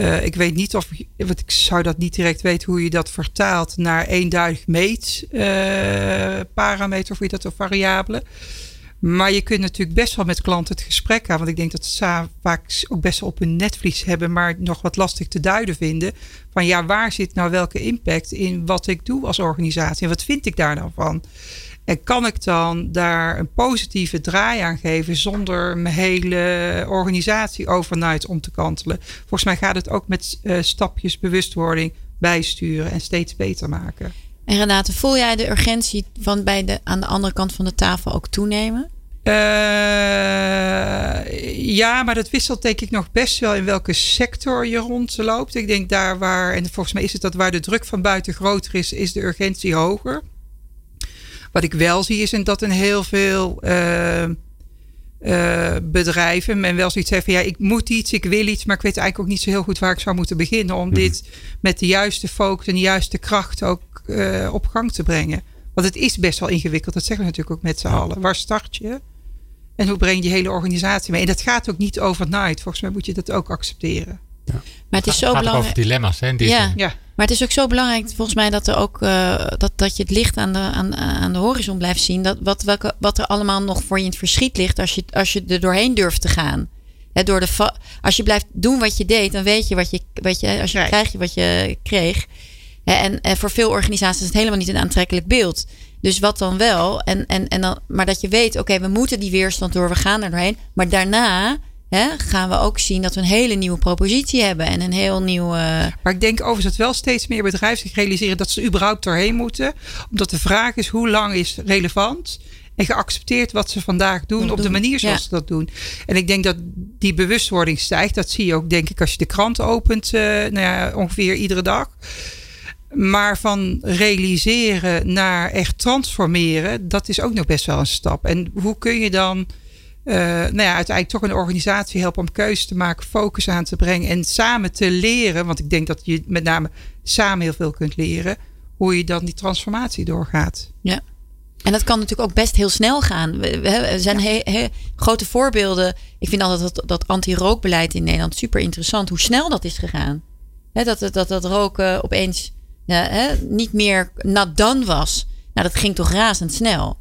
uh, ik weet niet of, want ik zou dat niet direct weten hoe je dat vertaalt naar eenduidig meet uh, parameter of hoe je dat of variabelen. Maar je kunt natuurlijk best wel met klanten het gesprek aan. Want ik denk dat ze vaak ook best wel op hun netvlies hebben, maar nog wat lastig te duiden vinden. Van ja, waar zit nou welke impact in wat ik doe als organisatie? En wat vind ik daar nou van? En kan ik dan daar een positieve draai aan geven zonder mijn hele organisatie overnight om te kantelen? Volgens mij gaat het ook met uh, stapjes bewustwording bijsturen en steeds beter maken. En Renate, voel jij de urgentie van bij de, aan de andere kant van de tafel ook toenemen? Uh, ja, maar dat wisselt denk ik nog best wel in welke sector je rondloopt. Ik denk daar waar, en volgens mij is het dat waar de druk van buiten groter is, is de urgentie hoger. Wat ik wel zie is dat in heel veel uh, uh, bedrijven men wel zoiets heeft van ja, ik moet iets, ik wil iets, maar ik weet eigenlijk ook niet zo heel goed waar ik zou moeten beginnen om mhm. dit met de juiste focus en de juiste kracht ook uh, op gang te brengen. Want het is best wel ingewikkeld, dat zeggen we natuurlijk ook met z'n allen. Waar start je? En hoe breng je je hele organisatie mee? En dat gaat ook niet overnight. Volgens mij moet je dat ook accepteren. Ja. Maar het is zo belangrijk. over dilemma's, hè? ja. ja. Maar het is ook zo belangrijk, volgens mij, dat, er ook, uh, dat, dat je het licht aan de, aan, aan de horizon blijft zien. Dat, wat, welke, wat er allemaal nog voor je in het verschiet ligt als je, als je er doorheen durft te gaan. He, door de als je blijft doen wat je deed, dan weet je wat je, weet je als je krijg je wat je kreeg. En, en voor veel organisaties is het helemaal niet een aantrekkelijk beeld. Dus wat dan wel? En, en, en dan, maar dat je weet, oké, we moeten die weerstand door, we gaan er doorheen. Maar daarna hè, gaan we ook zien dat we een hele nieuwe propositie hebben en een heel nieuw. Maar ik denk overigens dat wel steeds meer bedrijven zich realiseren dat ze überhaupt doorheen moeten. Omdat de vraag is hoe lang is relevant en geaccepteerd wat ze vandaag doen op de manier zoals ze dat doen. En ik denk dat die bewustwording stijgt. Dat zie je ook, denk ik, als je de krant opent, uh, nou ja, ongeveer iedere dag. Maar van realiseren naar echt transformeren, dat is ook nog best wel een stap. En hoe kun je dan uh, nou ja, uiteindelijk toch een organisatie helpen om keuzes te maken, focus aan te brengen en samen te leren. Want ik denk dat je met name samen heel veel kunt leren. Hoe je dan die transformatie doorgaat. Ja. En dat kan natuurlijk ook best heel snel gaan. We, zijn grote voorbeelden. Ik vind altijd dat, dat anti-rookbeleid in Nederland super interessant. Hoe snel dat is gegaan. dat, dat, dat roken opeens ja, niet meer done was. Nou, dat ging toch razendsnel.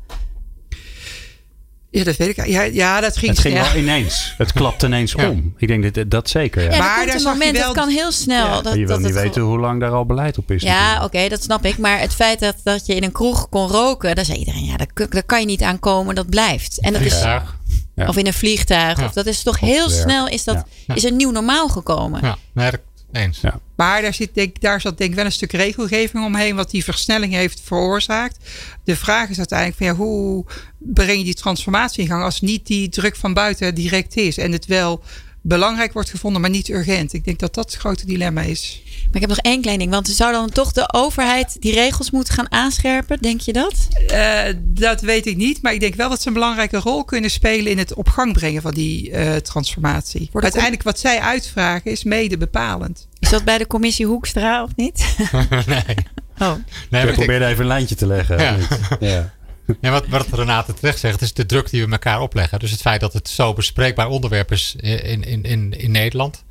Ja, dat weet ik. Ja, ja dat ging Het ging wel ineens. Het klapt ineens om. Ik denk dat, dat zeker. Ja. ja maar daar moment, wel... dat kan heel snel. Dat, je wil dat niet weten hoe lang daar al beleid op is. Ja, oké, dat snap ik. Maar het feit dat, dat je in een kroeg kon roken, daar zei iedereen, ja, daar, kan je niet aan komen, dat blijft. En dat is, ja. Of in een vliegtuig. Of dat is toch heel snel is, dat, is een nieuw normaal gekomen. Ja, nee, eens. Ja. Maar daar, zit, denk, daar zat denk ik wel een stuk regelgeving omheen, wat die versnelling heeft veroorzaakt. De vraag is uiteindelijk van ja, hoe breng je die transformatie in gang als niet die druk van buiten direct is en het wel belangrijk wordt gevonden, maar niet urgent. Ik denk dat dat het grote dilemma is. Maar ik heb nog één klein ding. Want zou dan toch de overheid die regels moeten gaan aanscherpen? Denk je dat? Uh, dat weet ik niet. Maar ik denk wel dat ze een belangrijke rol kunnen spelen in het op gang brengen van die uh, transformatie. Uiteindelijk wat zij uitvragen is mede bepalend. Is dat bij de commissie Hoekstra of niet? nee. Oh. nee ik probeerde even een lijntje te leggen. Ja. ja. Ja, wat, wat Renate terecht zegt, is de druk die we elkaar opleggen. Dus het feit dat het zo bespreekbaar onderwerp is in, in, in, in Nederland.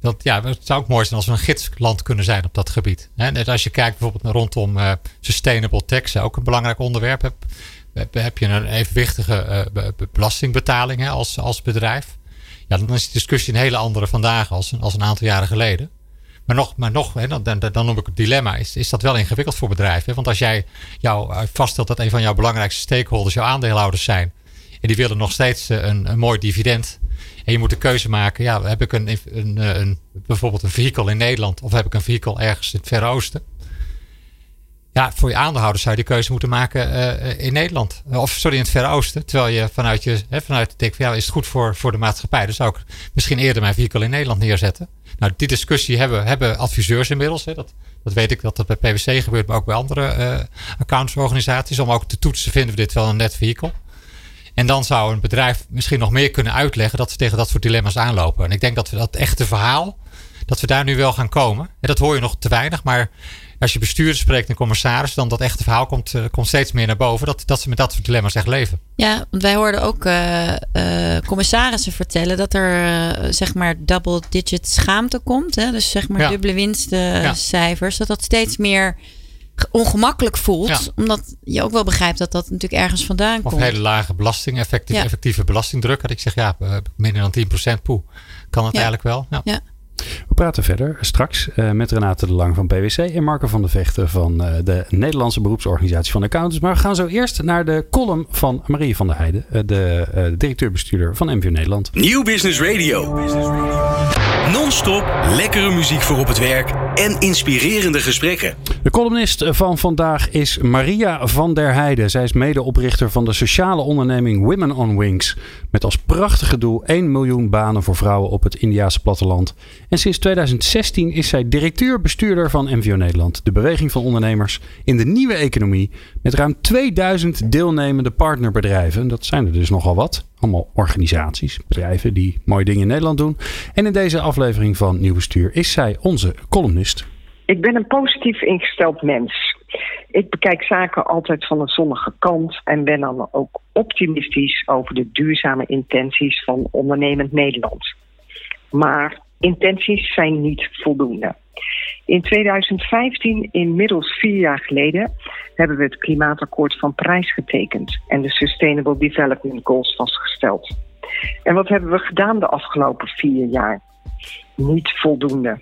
Dat, ja, het zou ook mooi zijn als we een gidsland kunnen zijn op dat gebied. Net als je kijkt bijvoorbeeld rondom uh, sustainable tax, ook een belangrijk onderwerp. Heb, heb je een evenwichtige uh, belastingbetaling als, als bedrijf. Ja, dan is de discussie een hele andere vandaag als, als een aantal jaren geleden. Maar nog, maar nog dan, dan, noem ik het dilemma, is, is dat wel ingewikkeld voor bedrijven. Want als jij jou eh, vaststelt dat een van jouw belangrijkste stakeholders jouw aandeelhouders zijn. En die willen nog steeds een, een mooi dividend. En je moet de keuze maken, ja, heb ik een, een, een, bijvoorbeeld een vehikel in Nederland of heb ik een vehikel ergens in het Verre Oosten? Ja, voor je aandeelhouders zou je die keuze moeten maken uh, in Nederland. Of sorry, in het Verre Oosten. Terwijl je vanuit je hè, vanuit van ja, is het goed voor, voor de maatschappij? Dan zou ik misschien eerder mijn vehicle in Nederland neerzetten. Nou, die discussie hebben, hebben adviseurs inmiddels. Hè. Dat, dat weet ik dat dat bij PwC gebeurt, maar ook bij andere uh, accountantsorganisaties. Om ook te toetsen, vinden we dit wel een net vehicle? En dan zou een bedrijf misschien nog meer kunnen uitleggen dat ze tegen dat soort dilemma's aanlopen. En ik denk dat we dat echte verhaal, dat we daar nu wel gaan komen. En dat hoor je nog te weinig, maar als je bestuurders spreekt en commissarissen, dan dat echte verhaal komt, uh, komt steeds meer naar boven. Dat, dat ze met dat soort dilemma's echt leven. Ja, want wij hoorden ook uh, uh, commissarissen vertellen dat er zeg maar double digit schaamte komt. Hè? Dus zeg maar ja. dubbele winstcijfers. Ja. Dat dat steeds meer ongemakkelijk voelt. Ja. Omdat je ook wel begrijpt dat dat natuurlijk ergens vandaan of komt. Of hele lage belasting, effectief, effectieve belastingdruk. Dat ik zeg, ja, minder dan 10% poe. Kan het eigenlijk wel. ja. We praten verder straks uh, met Renate de Lang van PwC en Marco van de Vechten van uh, de Nederlandse beroepsorganisatie van accountants. Maar we gaan zo eerst naar de column van Marie van der Heijden, uh, de directeur-bestuurder van MVO Nederland. Nieuw Business Radio. Non-stop lekkere muziek voor op het werk en inspirerende gesprekken. De columnist van vandaag is Maria van der Heijden. Zij is medeoprichter van de sociale onderneming Women on Wings. Met als prachtige doel 1 miljoen banen voor vrouwen op het Indiaanse platteland. En sinds 2016 is zij directeur-bestuurder van MVO Nederland. De beweging van ondernemers in de nieuwe economie. Met ruim 2000 deelnemende partnerbedrijven. Dat zijn er dus nogal wat. Allemaal organisaties, bedrijven die mooie dingen in Nederland doen. En in deze aflevering van Nieuw Bestuur is zij onze columnist. Ik ben een positief ingesteld mens. Ik bekijk zaken altijd van een zonnige kant en ben dan ook optimistisch over de duurzame intenties van ondernemend Nederland. Maar intenties zijn niet voldoende. In 2015, inmiddels vier jaar geleden, hebben we het klimaatakkoord van Parijs getekend en de Sustainable Development Goals vastgesteld. En wat hebben we gedaan de afgelopen vier jaar? Niet voldoende.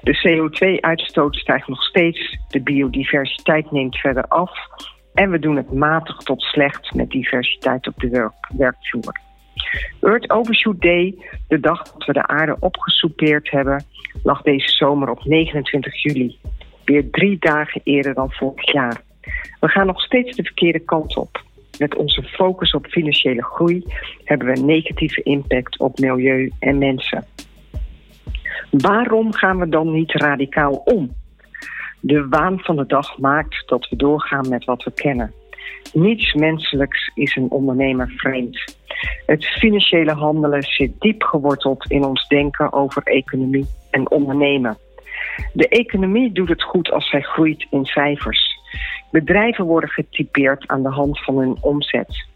De CO2-uitstoot stijgt nog steeds, de biodiversiteit neemt verder af en we doen het matig tot slecht met diversiteit op de werk werkvloer. Earth Overshoot Day, de dag dat we de aarde opgesoupeerd hebben, lag deze zomer op 29 juli. Weer drie dagen eerder dan vorig jaar. We gaan nog steeds de verkeerde kant op. Met onze focus op financiële groei hebben we een negatieve impact op milieu en mensen. Waarom gaan we dan niet radicaal om? De waan van de dag maakt dat we doorgaan met wat we kennen. Niets menselijks is een ondernemer vreemd. Het financiële handelen zit diep geworteld in ons denken over economie en ondernemen. De economie doet het goed als zij groeit in cijfers. Bedrijven worden getypeerd aan de hand van hun omzet.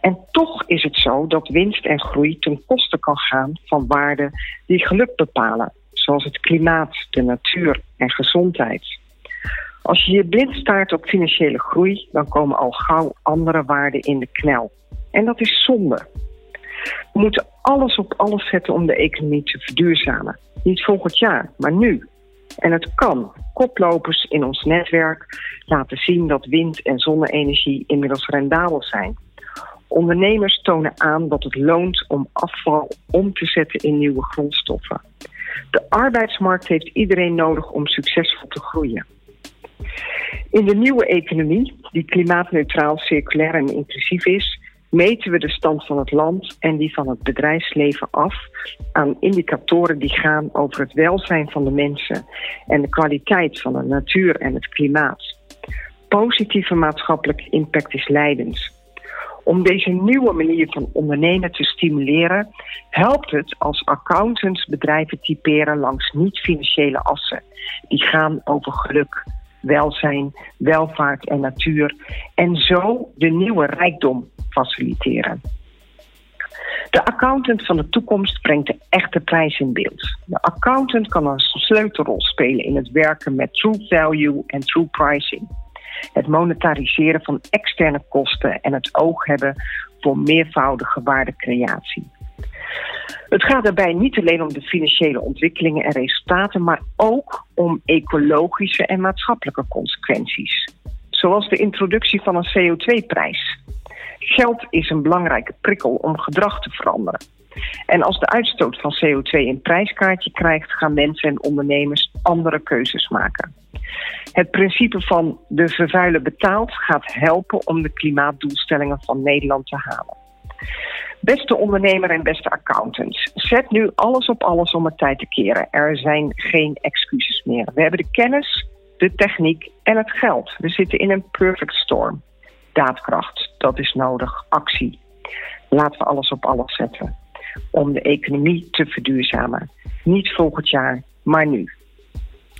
En toch is het zo dat winst en groei ten koste kan gaan van waarden die geluk bepalen, zoals het klimaat, de natuur en gezondheid. Als je je blind staart op financiële groei, dan komen al gauw andere waarden in de knel. En dat is zonde. We moeten alles op alles zetten om de economie te verduurzamen. Niet volgend jaar, maar nu. En het kan. Koplopers in ons netwerk laten zien dat wind- en zonne-energie inmiddels rendabel zijn. Ondernemers tonen aan dat het loont om afval om te zetten in nieuwe grondstoffen. De arbeidsmarkt heeft iedereen nodig om succesvol te groeien. In de nieuwe economie, die klimaatneutraal, circulair en inclusief is, meten we de stand van het land en die van het bedrijfsleven af aan indicatoren die gaan over het welzijn van de mensen en de kwaliteit van de natuur en het klimaat. Positieve maatschappelijke impact is leidend. Om deze nieuwe manier van ondernemen te stimuleren, helpt het als accountants bedrijven typeren langs niet-financiële assen. Die gaan over geluk, welzijn, welvaart en natuur. En zo de nieuwe rijkdom faciliteren. De accountant van de toekomst brengt de echte prijs in beeld. De accountant kan een sleutelrol spelen in het werken met true value en true pricing. Het monetariseren van externe kosten en het oog hebben voor meervoudige waardecreatie. Het gaat daarbij niet alleen om de financiële ontwikkelingen en resultaten, maar ook om ecologische en maatschappelijke consequenties. Zoals de introductie van een CO2-prijs. Geld is een belangrijke prikkel om gedrag te veranderen. En als de uitstoot van CO2 een prijskaartje krijgt, gaan mensen en ondernemers andere keuzes maken. Het principe van de vervuiler betaalt gaat helpen om de klimaatdoelstellingen van Nederland te halen. Beste ondernemer en beste accountants, zet nu alles op alles om het tijd te keren. Er zijn geen excuses meer. We hebben de kennis, de techniek en het geld. We zitten in een perfect storm. Daadkracht, dat is nodig. Actie. Laten we alles op alles zetten om de economie te verduurzamen. Niet volgend jaar, maar nu.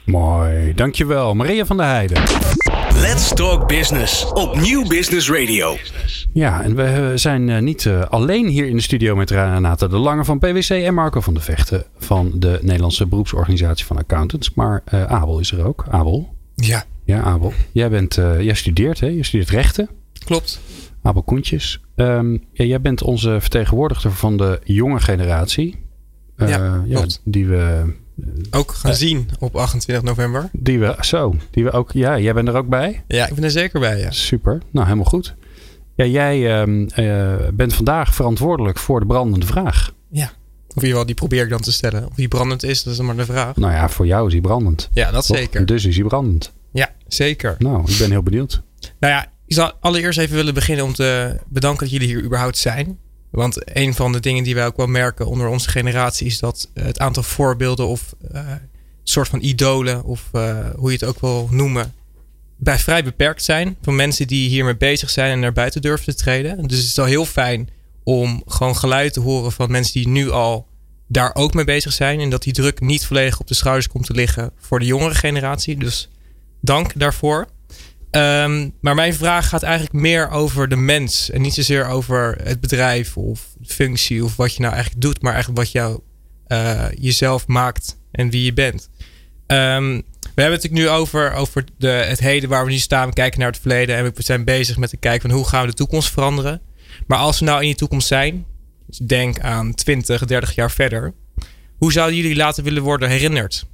Mooi, dankjewel. Maria van der Heijden. Let's Talk Business op Nieuw Business Radio. Ja, en we zijn eh, niet uh, alleen hier in de studio met Renate de Lange van PwC en Marco van de Vechten van de Nederlandse beroepsorganisatie van accountants. Maar uh, Abel is er ook. Abel. Ja. Ja, Abel. Jij, bent, jij studeert, hè? Je studeert rechten. Klopt. Abel Koentjes. Um, ja, jij bent onze vertegenwoordiger van de jonge generatie. ja, ja die we ook gaan zien op 28 november. Die we, zo, die we ook, ja, jij bent er ook bij? Ja, ik ben er zeker bij, ja. Super, nou helemaal goed. Ja, jij uh, uh, bent vandaag verantwoordelijk voor de brandende vraag. Ja, of in ieder geval, die probeer ik dan te stellen. Of die brandend is, dat is dan maar de vraag. Nou ja, voor jou is hij brandend. Ja, dat Toch? zeker. Dus is hij brandend. Ja, zeker. Nou, ik ben heel benieuwd. Nou ja, ik zal allereerst even willen beginnen om te bedanken dat jullie hier überhaupt zijn. Want een van de dingen die wij ook wel merken onder onze generatie is dat het aantal voorbeelden of uh, soort van idolen of uh, hoe je het ook wil noemen, bij vrij beperkt zijn. Van mensen die hiermee bezig zijn en naar buiten durven te treden. Dus het is al heel fijn om gewoon geluid te horen van mensen die nu al daar ook mee bezig zijn. En dat die druk niet volledig op de schouders komt te liggen voor de jongere generatie. Dus dank daarvoor. Um, maar mijn vraag gaat eigenlijk meer over de mens. En niet zozeer over het bedrijf of functie of wat je nou eigenlijk doet. Maar eigenlijk wat jou uh, jezelf maakt en wie je bent. Um, we hebben het nu over, over de, het heden waar we nu staan. We kijken naar het verleden en we zijn bezig met te kijken van hoe gaan we de toekomst veranderen. Maar als we nou in die toekomst zijn, dus denk aan 20, 30 jaar verder. Hoe zouden jullie laten willen worden herinnerd?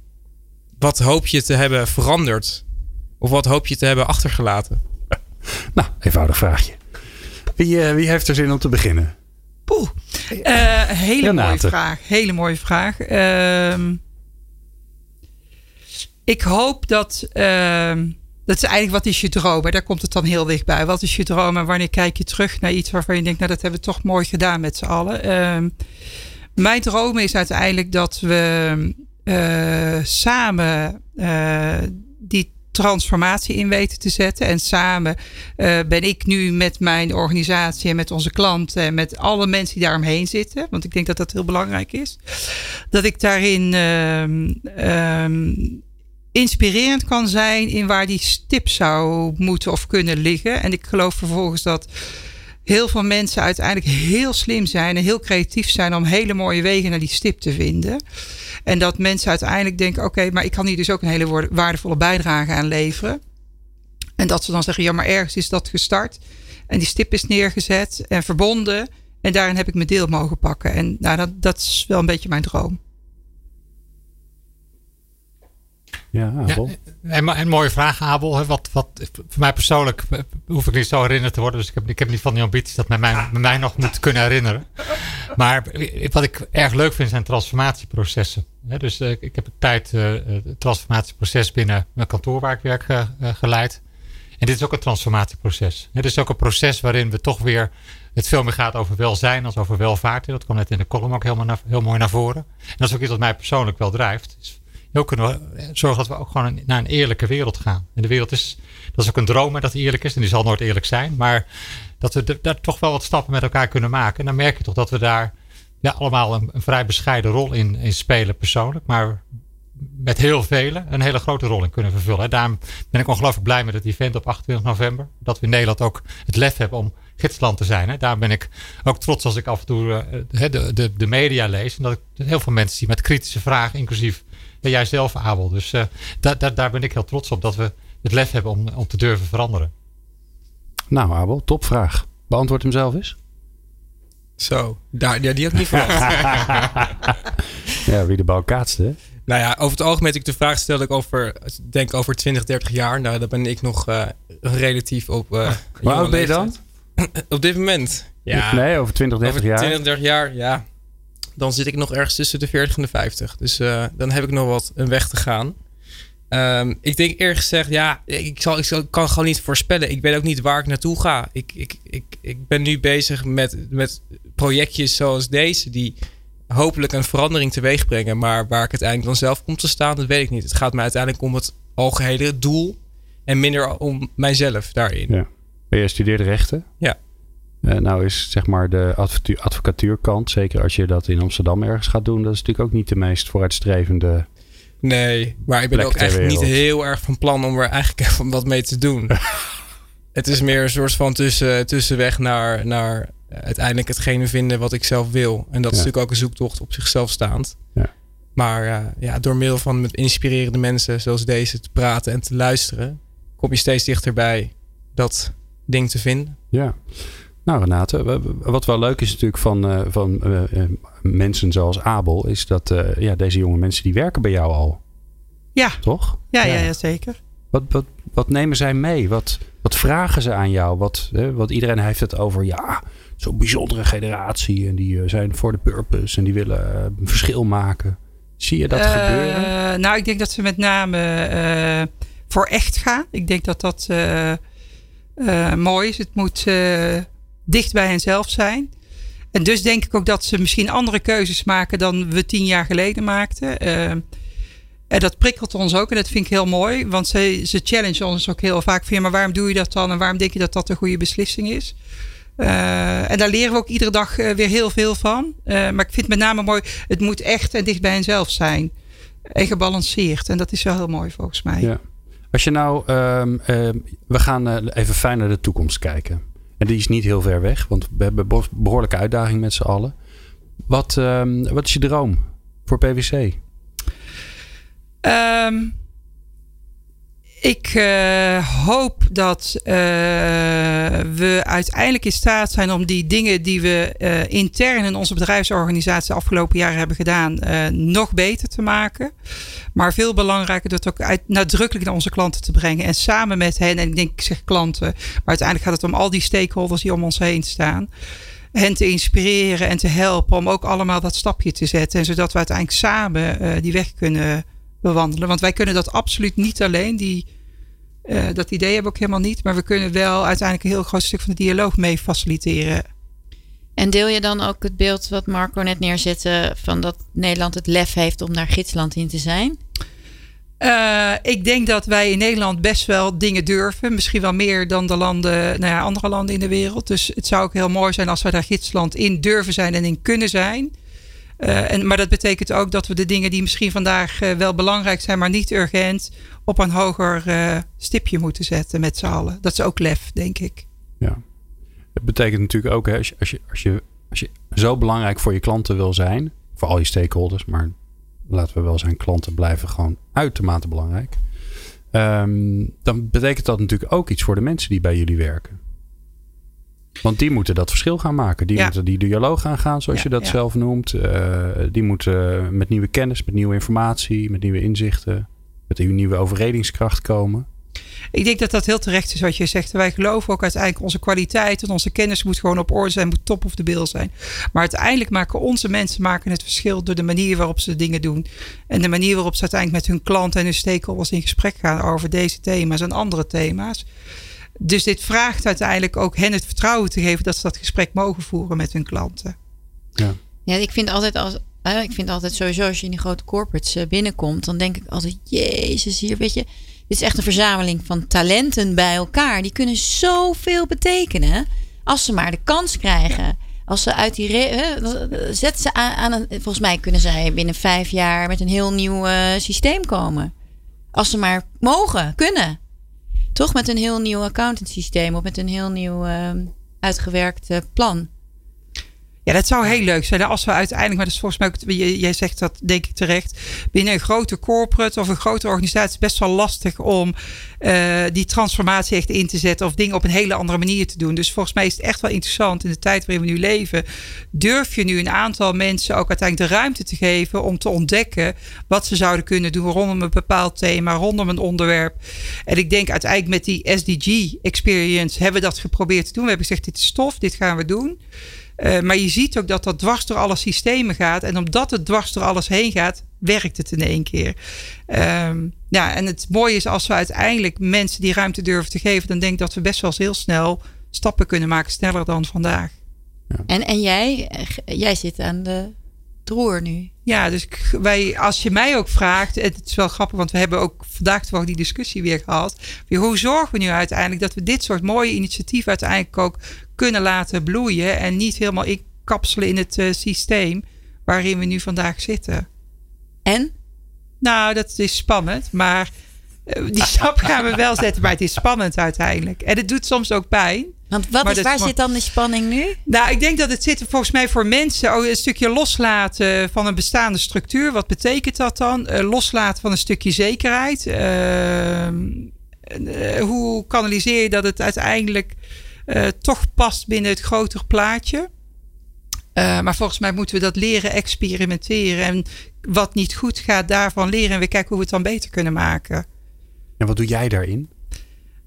Wat hoop je te hebben veranderd of wat hoop je te hebben achtergelaten? Nou, eenvoudig vraagje. Wie, uh, wie heeft er zin om te beginnen? Poeh. Uh, hele Renate. mooie vraag. Hele mooie vraag. Uh, ik hoop dat. Uh, dat is eigenlijk wat is je droom? Daar komt het dan heel dichtbij. Wat is je droom en wanneer kijk je terug naar iets waarvan je denkt, nou dat hebben we toch mooi gedaan met z'n allen. Ehm, mijn droom is uiteindelijk dat we uh, samen transformatie in weten te zetten. En samen uh, ben ik nu met mijn organisatie en met onze klanten en met alle mensen die daaromheen zitten. Want ik denk dat dat heel belangrijk is. Dat ik daarin uh, um, inspirerend kan zijn in waar die stip zou moeten of kunnen liggen. En ik geloof vervolgens dat heel veel mensen uiteindelijk heel slim zijn en heel creatief zijn om hele mooie wegen naar die stip te vinden. En dat mensen uiteindelijk denken: oké, maar ik kan hier dus ook een hele waardevolle bijdrage aan leveren. En dat ze dan zeggen: ja, maar ergens is dat gestart. En die stip is neergezet en verbonden. En daarin heb ik mijn deel mogen pakken. En nou, dat, dat is wel een beetje mijn droom. Ja, Abel. Ja, en, een mooie vraag, Abel. Wat, wat, voor mij persoonlijk hoef ik niet zo herinnerd te worden. Dus ik heb, ik heb niet van die ambities dat men mij, men mij nog moet kunnen herinneren. Maar wat ik erg leuk vind zijn transformatieprocessen. dus uh, ik heb een tijd uh, het transformatieproces binnen mijn kantoor waar ik werk uh, geleid. En dit is ook een transformatieproces. Het is ook een proces waarin we toch weer het veel meer gaat over welzijn als over welvaart. Dat kwam net in de column ook helemaal naar, heel mooi naar voren. En dat is ook iets wat mij persoonlijk wel drijft. Is kunnen we zorgen dat we ook gewoon naar een eerlijke wereld gaan. En de wereld is, dat is ook een droom dat die eerlijk is. En die zal nooit eerlijk zijn. Maar dat we daar toch wel wat stappen met elkaar kunnen maken. En dan merk je toch dat we daar ja, allemaal een, een vrij bescheiden rol in, in spelen persoonlijk. Maar met heel velen een hele grote rol in kunnen vervullen. En daarom ben ik ongelooflijk blij met het event op 28 november. Dat we in Nederland ook het lef hebben om gidsland te zijn. Daar ben ik ook trots als ik af en toe de, de, de media lees. En dat ik heel veel mensen zie met kritische vragen, inclusief en jij zelf, Abel. Dus uh, daar, daar ben ik heel trots op dat we het lef hebben om, om te durven veranderen. Nou, Abel, topvraag. Beantwoord hem zelf eens. Zo, daar, ja, die had ik niet verwacht. ja, wie de bal kaatst, hè? Nou ja, over het algemeen ik de vraag stelde ik over, denk over 20, 30 jaar. Nou, dan ben ik nog uh, relatief op. Uh, Hoe oud ben je dan? op dit moment. Ja. Nee, over 20, 30 over jaar. 20, 30 jaar, ja. Dan zit ik nog ergens tussen de 40 en de 50. Dus uh, dan heb ik nog wat een weg te gaan. Um, ik denk eerlijk gezegd, ja, ik, zal, ik kan gewoon niet voorspellen. Ik weet ook niet waar ik naartoe ga. Ik, ik, ik, ik ben nu bezig met, met projectjes zoals deze, die hopelijk een verandering teweeg brengen. Maar waar ik uiteindelijk dan zelf kom te staan, dat weet ik niet. Het gaat mij uiteindelijk om het algehele doel en minder om mijzelf daarin. Ja. Je studeert rechten? Ja. Uh, nou is zeg maar de advocatuurkant, zeker als je dat in Amsterdam ergens gaat doen, dat is natuurlijk ook niet de meest vooruitstrevende. Nee, maar ik ben ook echt niet heel erg van plan om er eigenlijk even wat mee te doen. het is meer een soort van tussen, tussenweg naar, naar uiteindelijk hetgene vinden wat ik zelf wil. En dat is natuurlijk ook een zoektocht op zichzelf staand. Ja. Maar uh, ja, door middel van met inspirerende mensen zoals deze te praten en te luisteren, kom je steeds dichterbij dat ding te vinden. Ja. Nou Renate, wat wel leuk is natuurlijk van, uh, van uh, mensen zoals Abel, is dat ja, deze jonge mensen die werken bij jou al. Ja. Toch? Ja, ja. ja, zeker. Wat, wat, wat nemen zij mee? Wat, wat vragen ze aan jou? Wat, hè, wat iedereen heeft het over, ja, zo'n bijzondere generatie. En die zijn voor de purpose en die willen een verschil maken. Zie je dat gebeuren? Nou, ik denk dat ze met name voor echt gaan. Ik denk dat dat mooi is. Het moet dicht bij henzelf zijn. En dus denk ik ook dat ze misschien andere keuzes maken dan we tien jaar geleden maakten. Uh, en dat prikkelt ons ook en dat vind ik heel mooi. Want ze, ze challengen ons ook heel vaak maar waarom doe je dat dan en waarom denk je dat dat een goede beslissing is? en daar leren we ook iedere dag weer heel veel van. maar ik vind met name mooi... het moet echt en dicht bij henzelf zijn. En gebalanceerd. En dat is wel heel mooi volgens mij. Ja. Als je nou, um, we gaan even fijn naar de toekomst kijken. En die is niet heel ver weg, want we hebben behoorlijke uitdaging met z'n allen. Wat, um, wat is je droom voor PwC? Um, ik uh, hoop dat uh, we uiteindelijk in staat zijn om die dingen die we uh, intern in onze bedrijfsorganisatie de afgelopen jaren hebben gedaan, nog beter te maken. Maar veel belangrijker dat ook uit, nadrukkelijk naar onze klanten te brengen. En samen met hen, en ik denk, zeg klanten, maar uiteindelijk gaat het om al die stakeholders die om ons heen staan. Hen te inspireren en te helpen om ook allemaal dat stapje te zetten. En zodat we uiteindelijk samen die weg kunnen bewandelen. Want wij kunnen dat absoluut niet alleen. Die, uh, dat idee hebben we ook helemaal niet. Maar we kunnen wel uiteindelijk een heel groot stuk van de dialoog mee faciliteren. En deel je dan ook het beeld wat Marco net neerzette van dat Nederland het lef heeft om daar gidsland in te zijn? Uh, ik denk dat wij in Nederland best wel dingen durven. Misschien wel meer dan de landen, nou ja, andere landen in de wereld. Dus het zou ook heel mooi zijn als wij daar gidsland in durven zijn en in kunnen zijn. Uh, en, maar dat betekent ook dat we de dingen die misschien vandaag uh, wel belangrijk zijn, maar niet urgent, op een hoger uh, stipje moeten zetten met z'n allen. Dat is ook lef, denk ik. Ja. Het betekent natuurlijk ook, als, je, als, je, als, je, zo belangrijk voor je klanten wil zijn, voor al je stakeholders, maar laten we wel zijn, klanten blijven gewoon uitermate belangrijk. Um, dan betekent dat natuurlijk ook iets voor de mensen die bij jullie werken. Want die moeten dat verschil gaan maken. Die moeten die dialoog gaan gaan, zoals je dat zelf noemt. Uh, die moeten met nieuwe kennis, met nieuwe informatie, met nieuwe inzichten, met een nieuwe overredingskracht komen. Ik denk dat dat heel terecht is wat je zegt. Wij geloven ook uiteindelijk onze kwaliteit en onze kennis moet gewoon op orde zijn, moet top of de bill zijn. Maar uiteindelijk maken onze mensen maken het verschil door de manier waarop ze dingen doen. En de manier waarop ze uiteindelijk met hun klanten en hun stakeholders in gesprek gaan over deze thema's en andere thema's. Dus dit vraagt uiteindelijk ook hen het vertrouwen te geven dat ze dat gesprek mogen voeren met hun klanten. Ja, ja ik vind altijd als. Ik vind altijd sowieso als je in die grote corporates eh, binnenkomt, dan denk ik altijd, Jezus, hier weet je, dit is echt een verzameling van talenten bij elkaar. Die kunnen zoveel betekenen als ze maar de kans krijgen. Als ze uit die. Zet ze aan, aan, een. Volgens mij kunnen zij binnen vijf jaar met een heel nieuw uh, systeem komen. Als ze maar mogen, kunnen. Toch met een heel nieuw accountant systeem of met een heel nieuw uh, uitgewerkt uh, plan. Ja, dat zou heel leuk zijn. Als we uiteindelijk, maar dat is volgens mij, jij zegt dat denk ik terecht. Binnen een grote corporate of een grote organisatie is best wel lastig om uh, die transformatie echt in te zetten of dingen op een hele andere manier te doen. Dus volgens mij is het echt wel interessant in de tijd waarin we nu leven. Durf je nu een aantal mensen ook uiteindelijk de ruimte te geven om te ontdekken wat ze zouden kunnen doen rondom een bepaald thema, rondom een onderwerp. En ik denk uiteindelijk met die SDG experience hebben we dat geprobeerd te doen. We hebben gezegd: dit is stof, dit gaan we doen. Uh, maar je ziet ook dat dat dwars door alle systemen gaat. En omdat het dwars door alles heen gaat, werkt het in één keer. Um, ja, en het mooie is als we uiteindelijk mensen die ruimte durven te geven, dan denk ik dat we best wel eens heel snel stappen kunnen maken, sneller dan vandaag. Ja. En, en jij, jij zit aan de droer nu. Ja, dus wij, als je mij ook vraagt, het is wel grappig, want we hebben ook vandaag toch die discussie weer gehad. Hoe zorgen we nu uiteindelijk dat we dit soort mooie initiatieven uiteindelijk ook kunnen laten bloeien en niet helemaal inkapselen in het uh, systeem waarin we nu vandaag zitten? En? Nou, dat is spannend, maar uh, die stap gaan we wel zetten, maar het is spannend uiteindelijk. En het doet soms ook pijn. Want wat is, waar zit dan de spanning nu? Nou, ik denk dat het zit volgens mij voor mensen oh, een stukje loslaten van een bestaande structuur. Wat betekent dat dan? Uh, loslaten van een stukje zekerheid. Uh, hoe kanaliseer je dat het uiteindelijk toch past binnen het grotere plaatje? maar volgens mij moeten we dat leren experimenteren. En wat niet goed gaat, daarvan leren. En we kijken hoe we het dan beter kunnen maken. En wat doe jij daarin?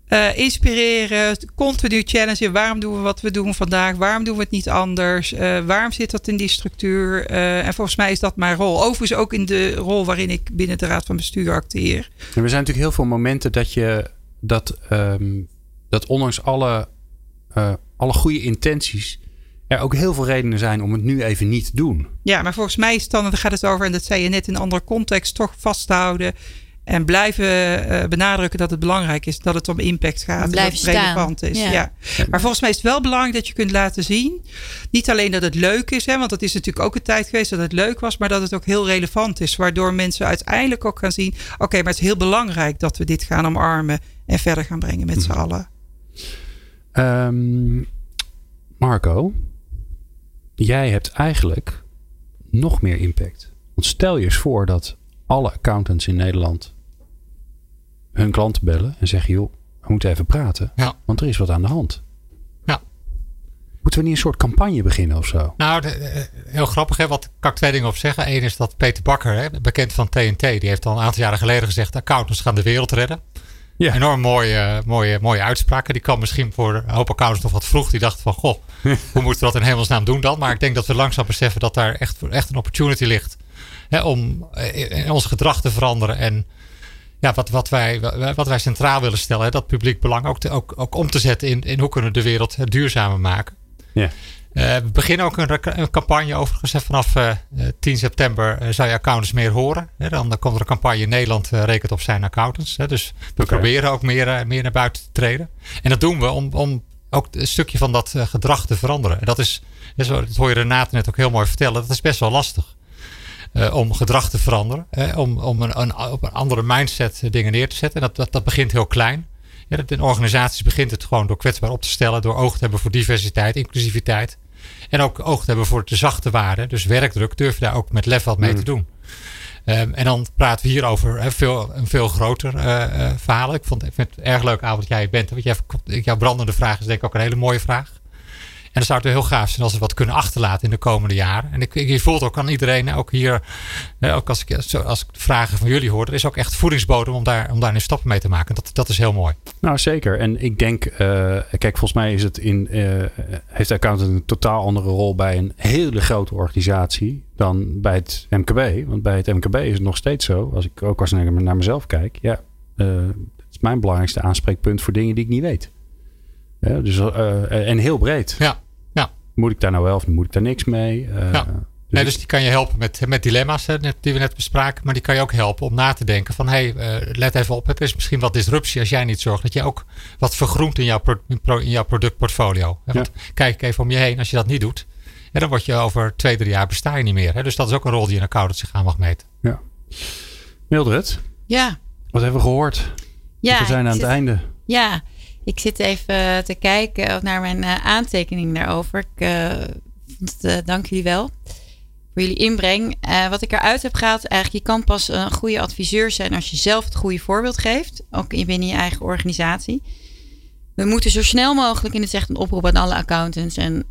Uh, inspireren, continu challengen. Waarom doen we wat we doen vandaag? Waarom doen we het niet anders? Uh, waarom zit dat in die structuur? En volgens mij is dat mijn rol. Overigens ook in de rol waarin ik binnen de Raad van Bestuur acteer. En er zijn natuurlijk heel veel momenten dat je dat, um, dat ondanks alle, alle goede intenties er ook heel veel redenen zijn om het nu even niet te doen. Ja, maar volgens mij is dan, dan gaat het over, en dat zei je net in een andere context, toch vasthouden en blijven uh, benadrukken dat het belangrijk is dat het om impact gaat. En dat het relevant is. Ja. Maar volgens mij is het wel belangrijk dat je kunt laten zien. Niet alleen dat het leuk is, hè, want dat is natuurlijk ook een tijd geweest dat het leuk was, maar dat het ook heel relevant is. Waardoor mensen uiteindelijk ook gaan zien: oké, maar het is heel belangrijk dat we dit gaan omarmen en verder gaan brengen met z'n mhm. allen. Um, Marco, jij hebt eigenlijk nog meer impact. Want stel je eens voor dat alle accountants in Nederland hun klanten bellen en zeggen: joh, we moeten even praten, ja. want er is wat aan de hand. Ja. Moeten we niet een soort campagne beginnen of zo? Nou, eh, heel grappig hè, wat kan ik twee dingen op zeggen. Eén is dat Peter Bakker, hè, bekend van TNT, die heeft al een aantal jaren geleden gezegd: accountants gaan de wereld redden. Ja. Enorm mooie, mooie, mooie uitspraken. Die kwam misschien voor een hoop accountants nog wat vroeg. Die dachten van, goh, hoe moeten we dat in hemelsnaam doen dan? Maar ik denk dat we langzaam beseffen dat daar echt, echt een opportunity ligt. Hè, om eh, ons gedrag te veranderen. En ja, wat, wat, wij, wat wij centraal willen stellen, hè, dat publiek belang ook, te, ook, ook om te zetten in, in hoe kunnen we de wereld duurzamer maken. Ja. Uh, we beginnen ook een, een campagne overigens. Vanaf uh, eh, 10 september uh, zou je accountants meer horen. dan, dan komt er een campagne in Nederland rekent op zijn accountants. dus we proberen ook meer, meer naar buiten te treden. En dat doen we om, om ook een stukje van dat gedrag te veranderen. En dat is, dat hoor je Renate net ook heel mooi vertellen, dat is best wel lastig. om gedrag te veranderen. om om een, een, op een andere mindset dingen neer te zetten. En dat, dat, dat begint heel klein. Ja, in organisaties begint het gewoon door kwetsbaar op te stellen, door oog te hebben voor diversiteit, inclusiviteit. En ook oog te hebben voor de zachte waarden. Dus werkdruk durf je daar ook met lef wat mee te mm. doen. Um, en dan praten we hier over he, veel, een veel groter uh, uh, verhaal. Ik vond, ik vind het erg leuk, avond dat jij bent. Want jij, jouw brandende vraag is denk ik ook een hele mooie vraag. En dan zou het heel gaaf zijn als we wat kunnen achterlaten in de komende jaren. En ik, ik voelt ook aan iedereen, ook hier, ook als ik, als ik vragen van jullie hoor, er is ook echt voedingsbodem om daar, om daar een stappen mee te maken. Dat, dat is heel mooi. Nou, zeker. En ik denk, uh, kijk, volgens mij is het in, heeft accountant een totaal andere rol bij een hele grote organisatie dan bij het MKB. Want bij het MKB is het nog steeds zo, als ik ook als ik naar mezelf kijk, ja, het is mijn belangrijkste aanspreekpunt voor dingen die ik niet weet. Ja, dus, uh, en heel breed. Ja, ja. Moet ik daar nou wel of moet ik daar niks mee? Uh, ja. Dus, nee, dus die kan je helpen met, met dilemma's hè, die we net bespraken. Maar die kan je ook helpen om na te denken van... hé, hey, uh, let even op, het is misschien wat disruptie als jij niet zorgt... dat je ook wat vergroent in jouw, pro, in jouw productportfolio. Hè? Want ja. kijk even om je heen, als je dat niet doet... dan word je over twee, drie jaar besta je niet meer. Hè? Dus dat is ook een rol die een accountant zich aan mag meten. Ja. Mildred? Ja? Wat hebben we gehoord? Ja. We zijn aan het einde. Ja, ik zit even te kijken naar mijn uh, aantekening daarover. Ik het, dank jullie wel voor jullie inbreng. wat ik eruit heb gehaald, eigenlijk, je kan pas een goede adviseur zijn als je zelf het goede voorbeeld geeft. Ook binnen je eigen organisatie. We moeten zo snel mogelijk, in het zegt een oproep aan alle accountants en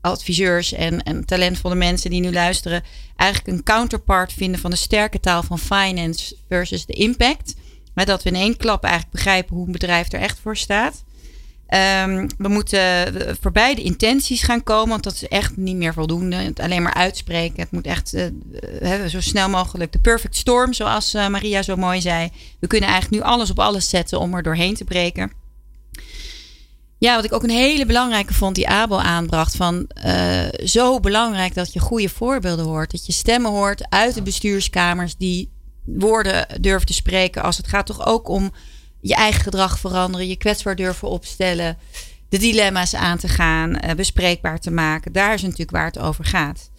adviseurs en, en talentvolle mensen die nu luisteren, eigenlijk een counterpart vinden van de sterke taal van finance versus de impact. Maar dat we in één klap eigenlijk begrijpen hoe een bedrijf er echt voor staat. Ehm, we moeten voorbij de intenties gaan komen, want dat is echt niet meer voldoende. Het alleen maar uitspreken. Het moet echt uh, zo snel mogelijk de perfect storm, zoals Maria zo mooi zei. We kunnen eigenlijk nu alles op alles zetten om er doorheen te breken. Ja, wat ik ook een hele belangrijke vond, die Abel aanbracht. Van zo belangrijk dat je goede voorbeelden hoort. Dat je stemmen hoort uit de bestuurskamers die woorden durven te spreken. Als het gaat toch ook om je eigen gedrag veranderen, je kwetsbaar durven opstellen, de dilemma's aan te gaan, uh, bespreekbaar te maken. Daar is natuurlijk waar het over gaat.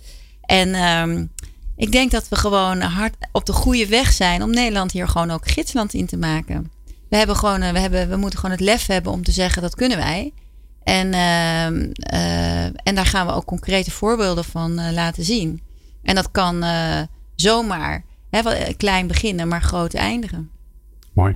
En um, ik denk dat we gewoon hard op de goede weg zijn om Nederland hier gewoon ook gidsland in te maken. We, hebben gewoon, eh, we, hebben, we moeten gewoon het lef hebben om te zeggen dat kunnen wij. En, uh, uh, en daar gaan we ook concrete voorbeelden van laten zien. En dat kan zomaar hè, klein beginnen, maar groot eindigen. Mooi.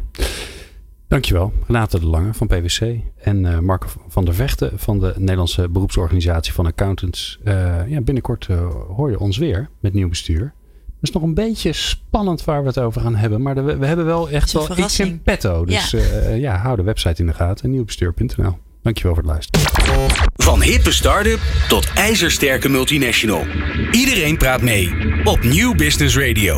Dankjewel, Renate de Lange van PwC en uh, Marco van der Vechten van de Nederlandse beroepsorganisatie van accountants. Uh, ja, binnenkort uh, hoor je ons weer met nieuw bestuur. Het is nog een beetje spannend waar we het over gaan hebben, maar de, we, hebben wel echt wel iets in petto. Dus ja. ja, hou de website in de gaten, nieuwbestuur.nl. Dankjewel voor het luisteren. Van hippe start-up tot ijzersterke multinational. Iedereen praat mee op Nieuw Business Radio.